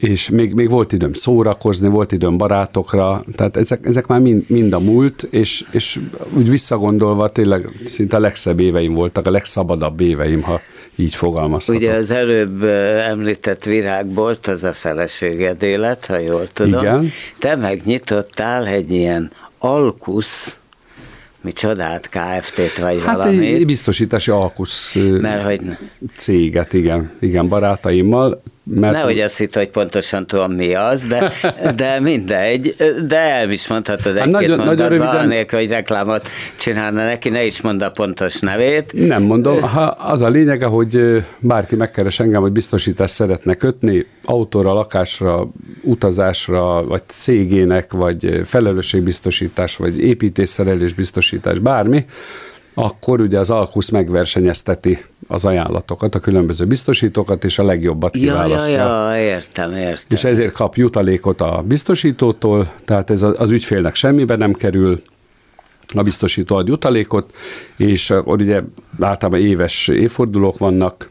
és még, még volt időm szórakozni, volt időm barátokra, tehát ezek, ezek már mind, mind a múlt, és, és úgy visszagondolva tényleg szinte a legszebb éveim voltak, a legszabadabb éveim, ha így fogalmazhatok. Ugye az előbb említett virágbolt, az a feleséged élet, ha jól tudom. Igen. Te megnyitottál egy ilyen alkusz mi csodát, KFT-t vagy hát valami. egy biztosítási alkusz Mert hogy céget, igen, igen, barátaimmal. Mert Nehogy azt hitt, hogy pontosan tudom mi az, de, de mindegy, de el is mondhatod egy-két nagyon- nagyon mondatban, röviden- anélkül, hogy reklámot csinálna neki, ne is mondd a pontos nevét. Nem mondom, ha az a lényege, hogy bárki megkeres engem, hogy biztosítást szeretne kötni, autóra, lakásra, utazásra, vagy cégének, vagy felelősségbiztosítás, vagy építésszerelés biztosítás, bármi, akkor ugye az Alkusz megversenyezteti az ajánlatokat, a különböző biztosítókat, és a legjobbat Ja, ja, kiválasztja. ja, értem, értem. És ezért kap jutalékot a biztosítótól, tehát ez az ügyfélnek semmibe nem kerül, a biztosító ad jutalékot, és akkor ugye általában éves évfordulók vannak,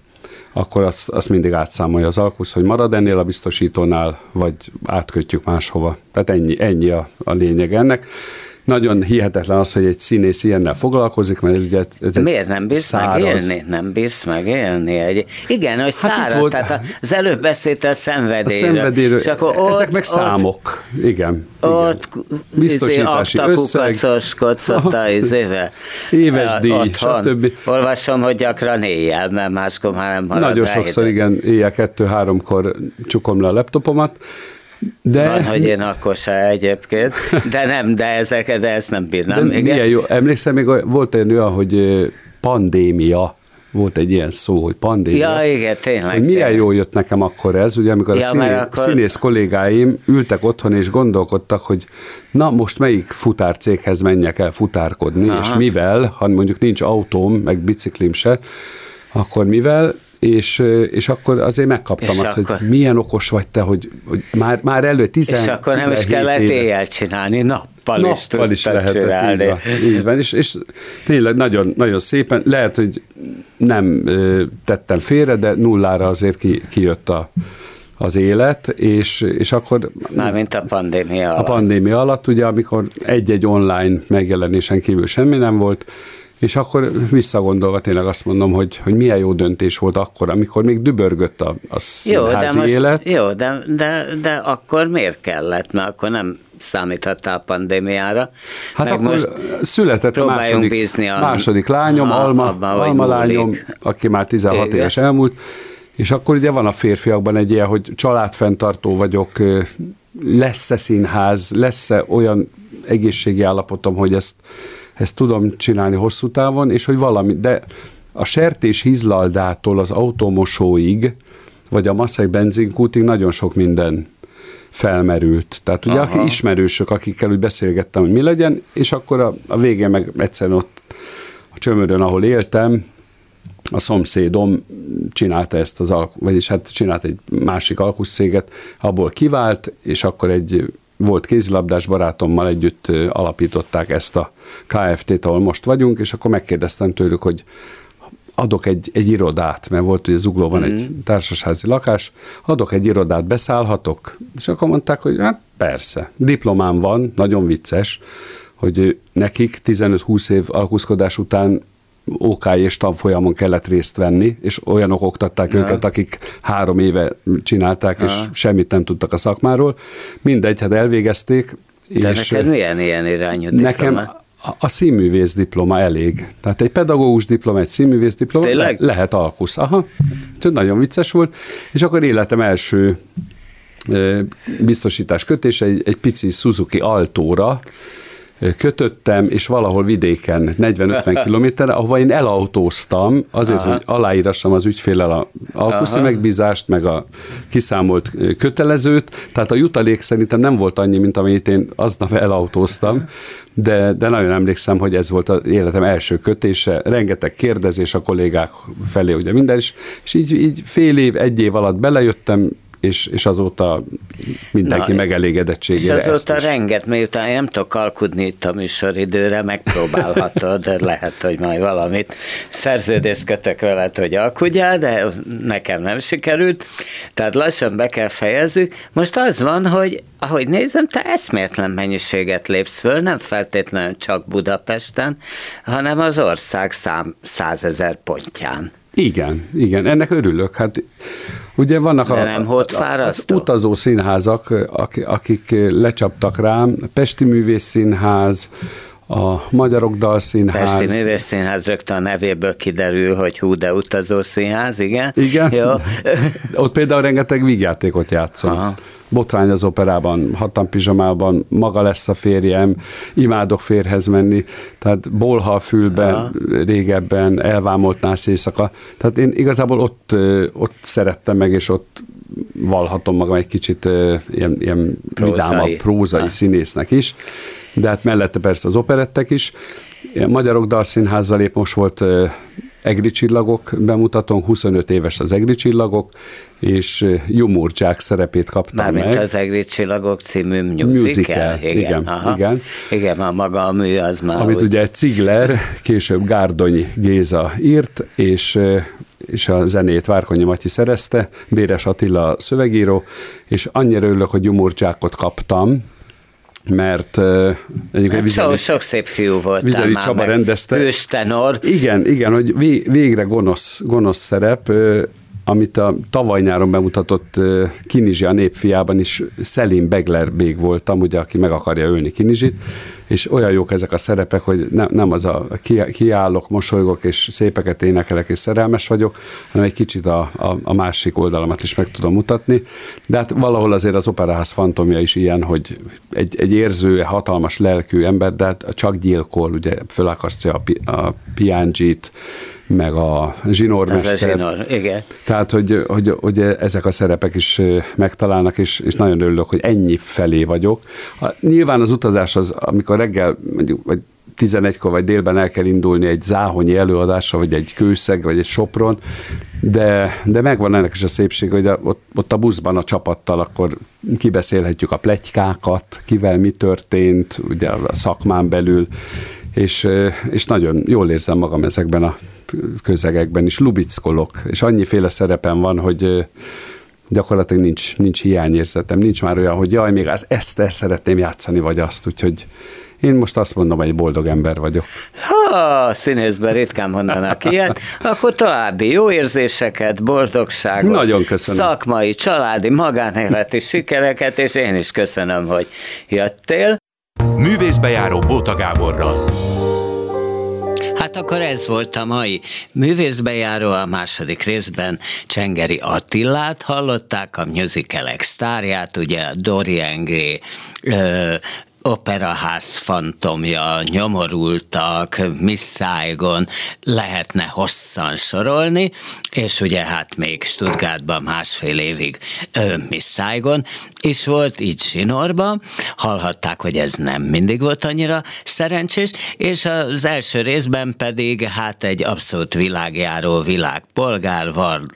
akkor azt, azt mindig átszámolja az alkusz, hogy marad ennél a biztosítónál, vagy átkötjük máshova. Tehát ennyi, ennyi a, a lényeg ennek. Nagyon hihetetlen az, hogy egy színész ilyennel foglalkozik, mert ugye ez egy Miért nem bírsz száraz- megélni? Nem bírsz megélni? Egy... Igen, hogy Hát száraz, volt- tehát az előbb beszéltél a A szenvedélyről. szenvedélyről, És akkor ott, ezek meg ott, számok. Igen. Ott igen. biztosítási Biztosítási összeg. aktakukacoskodsz a izével. Éves díj, Otthon. stb. Olvasom, hogy gyakran éjjel, mert máskor már nem Nagyon sokszor, igen, éjjel kettő-háromkor csukom le a laptopomat, de, Van, hogy én akkor se egyébként, de nem, de ezeket, de ezt nem de bírnám. igen. milyen jó. Emlékszem, még volt egy olyan, hogy pandémia, volt egy ilyen szó, hogy pandémia. Ja, igen, tényleg. hogy milyen tényleg. jó jött nekem akkor ez, ugye amikor Ja, a színész, akkor- színész kollégáim ültek otthon és gondolkodtak, hogy na most melyik futárcéghez menjek el futárkodni, Aha. és mivel, ha mondjuk nincs autóm, meg biciklim se, akkor mivel, és, és akkor azért megkaptam És azt, akkor- hogy milyen okos vagy te, hogy, hogy már, már elő 10, És akkor nem is 17 kellett éve. éjjel csinálni, nappal, is Nappal is tudtad lehetett, csinálni. így van, így van. És, és tényleg nagyon, nagyon szépen, lehet, hogy nem tettem félre, de nullára azért ki, kijött a, az élet, és, és akkor Mármint a pandémia a alatt. pandémia alatt, ugye, amikor egy-egy online megjelenésen kívül semmi nem volt, és akkor visszagondolva tényleg azt mondom, hogy, hogy milyen jó döntés volt akkor, amikor még dübörgött a, a Jó, de most, élet. jó de, de, de akkor miért kellett? Mert akkor nem számíthattál a pandémiára. Hát Meg akkor most született a második, bízni a- második lányom, Aha, Alma, abban, Alma lányom, múlik. aki már 16 Igen. éves elmúlt, és akkor ugye van a férfiakban egy ilyen, hogy családfenntartó vagyok, lesz-e színház, lesz-e olyan egészségi állapotom, hogy ezt, ezt tudom csinálni hosszú távon, és hogy valami, de a sertés hízlaldától az automosóig, vagy a Maszek benzinkútig nagyon sok minden felmerült. Tehát ugye Aha. aki ismerősök, akikkel úgy beszélgettem, hogy mi legyen, és akkor a, a végén meg egyszerűen ott a csömörön, ahol éltem, a szomszédom csinálta ezt az, alk- vagyis hát csinált egy másik alkuszszéget, abból kivált, és akkor egy volt kézilabdás barátommal együtt alapították ezt a KFT-t, ahol most vagyunk, és akkor megkérdeztem tőlük, hogy adok egy, egy irodát, mert volt ugye Zuglóban mm. egy társasházi lakás, adok egy irodát, beszállhatok? És akkor mondták, hogy hát persze. Diplomám van, nagyon vicces, hogy nekik 15-20 év alkuszkodás után OK és tanfolyamon kellett részt venni, és olyanok oktatták ja. őket, akik három éve csinálták, és semmit nem tudtak a szakmáról. Mindegy, hát elvégezték. De és neked milyen ilyen irányú diploma? Nekem a, színművész diploma elég. Tehát egy pedagógus diploma, egy színművész diploma le, lehet alkusz. Aha. Úgyhogy nagyon vicces volt. És akkor életem első biztosítás kötése egy, egy pici Suzuki Altóra, kötöttem, és valahol vidéken, 40-50 kilométerre, ahova én elautóztam, azért, Aha. hogy aláírassam az ügyfélel a alkuszi megbízást, meg a kiszámolt kötelezőt, tehát a jutalék szerintem nem volt annyi, mint amit én aznap elautóztam, de, de nagyon emlékszem, hogy ez volt az életem első kötése, rengeteg kérdezés a kollégák felé, ugye minden, is, és így, így fél év, egy év alatt belejöttem, és, és azóta mindenki Na, megelégedettségére. És azóta ezt renget, miután nem tudok alkudni itt a műsoridőre, megpróbálhatod, de lehet, hogy majd valamit szerződést kötök veled, hogy alkudjál, de nekem nem sikerült. Tehát lassan be kell fejezzük. Most az van, hogy ahogy nézem, te eszméletlen mennyiséget lépsz föl, nem feltétlenül csak Budapesten, hanem az ország szám százezer pontján. Igen, igen, ennek örülök. Hát ugye vannak De a, nem volt az utazó színházak, akik lecsaptak rám, Pesti Művészszínház, a Magyarok Dalszínház. Pesti Művészszínház rögtön a nevéből kiderül, hogy hú, de utazó színház, igen. Igen. Jó. Ott például rengeteg vígjátékot játszom. Aha. Botrány az operában, hatan pizsamában, maga lesz a férjem, imádok férhez menni, tehát bolha fülben Aha. régebben, elvámolt nász éjszaka. Tehát én igazából ott, ott szerettem meg, és ott valhatom magam egy kicsit ilyen, ilyen prózai. vidámabb prózai ha. színésznek is de hát mellette persze az operettek is. Magyarok Dalszínházzal épp most volt Egri csillagok bemutatónk, 25 éves az Egri csillagok, és Jumurcsák szerepét kaptam Mármint meg. az Egri csillagok című musical? musical igen, igen, aha. igen. Igen, a maga a mű az már Amit úgy... ugye Cigler, később Gárdonyi Géza írt, és és a zenét Várkonyi Matyi szerezte, Béres Attila szövegíró, és annyira örülök, hogy Jumurcsákot kaptam, mert uh, egyébként Vizeli, sok, sok szép fiú volt. Vizeli Csaba rendezte. Őstenor. Igen, igen, hogy végre gonosz, gonosz szerep, amit a tavaly nyáron bemutatott Kinizsi a népfiában is Szelim Begler még voltam, ugye, aki meg akarja ölni Kinizsit, és olyan jók ezek a szerepek, hogy ne, nem az a kiállok, mosolygok, és szépeket énekelek, és szerelmes vagyok, hanem egy kicsit a, a, a másik oldalamat is meg tudom mutatni. De hát valahol azért az operaház fantomja is ilyen, hogy egy, egy érző, hatalmas lelkű ember, de hát csak gyilkol, ugye fölakasztja a, a piángyit, meg a zsinórmester. Ez a zsinór, igen. Tehát, hogy, hogy, hogy ezek a szerepek is megtalálnak, és, és nagyon örülök, hogy ennyi felé vagyok. Nyilván az utazás az, amikor reggel, mondjuk, vagy 11-kor vagy délben el kell indulni egy záhonyi előadásra, vagy egy kőszeg, vagy egy sopron, de, de megvan ennek is a szépség, hogy a, ott, ott a buszban a csapattal akkor kibeszélhetjük a plegykákat, kivel mi történt, ugye a szakmán belül, és, és nagyon jól érzem magam ezekben a közegekben is, lubickolok, és annyiféle szerepem van, hogy gyakorlatilag nincs, nincs hiányérzetem, nincs már olyan, hogy jaj, még az ezt, ezt szeretném játszani, vagy azt, úgyhogy én most azt mondom, hogy egy boldog ember vagyok. Ha színészben ritkán mondanak ilyet, akkor további jó érzéseket, boldogságot, Nagyon köszönöm. szakmai, családi, magánéleti sikereket, és én is köszönöm, hogy jöttél. Művészbejáró Bóta Gáborral. Hát akkor ez volt a mai művészbejáró a második részben. Csengeri Attillát hallották, a musicalek sztárját, ugye Dorian Gray, operaház fantomja, nyomorultak, Miss Saigon, lehetne hosszan sorolni, és ugye hát még Stuttgartban másfél évig ö, Miss Saigon is volt, így Sinorban. Hallhatták, hogy ez nem mindig volt annyira szerencsés, és az első részben pedig hát egy abszolút világjáró világpolgár,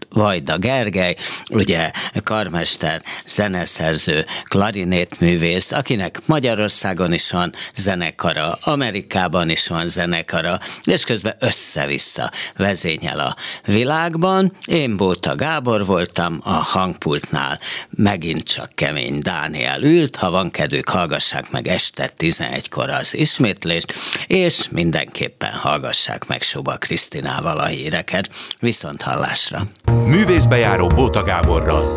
Vajda Gergely, ugye karmester, zeneszerző, klarinétművész, akinek Magyarország Magyarországon is van zenekara, Amerikában is van zenekara, és közben össze-vissza vezényel a világban. Én Bóta Gábor voltam a hangpultnál, megint csak kemény Dániel ült, ha van kedvük, hallgassák meg este 11-kor az ismétlést, és mindenképpen hallgassák meg Suba Krisztinával a híreket. Viszont hallásra! Művészbejáró Bóta Gáborral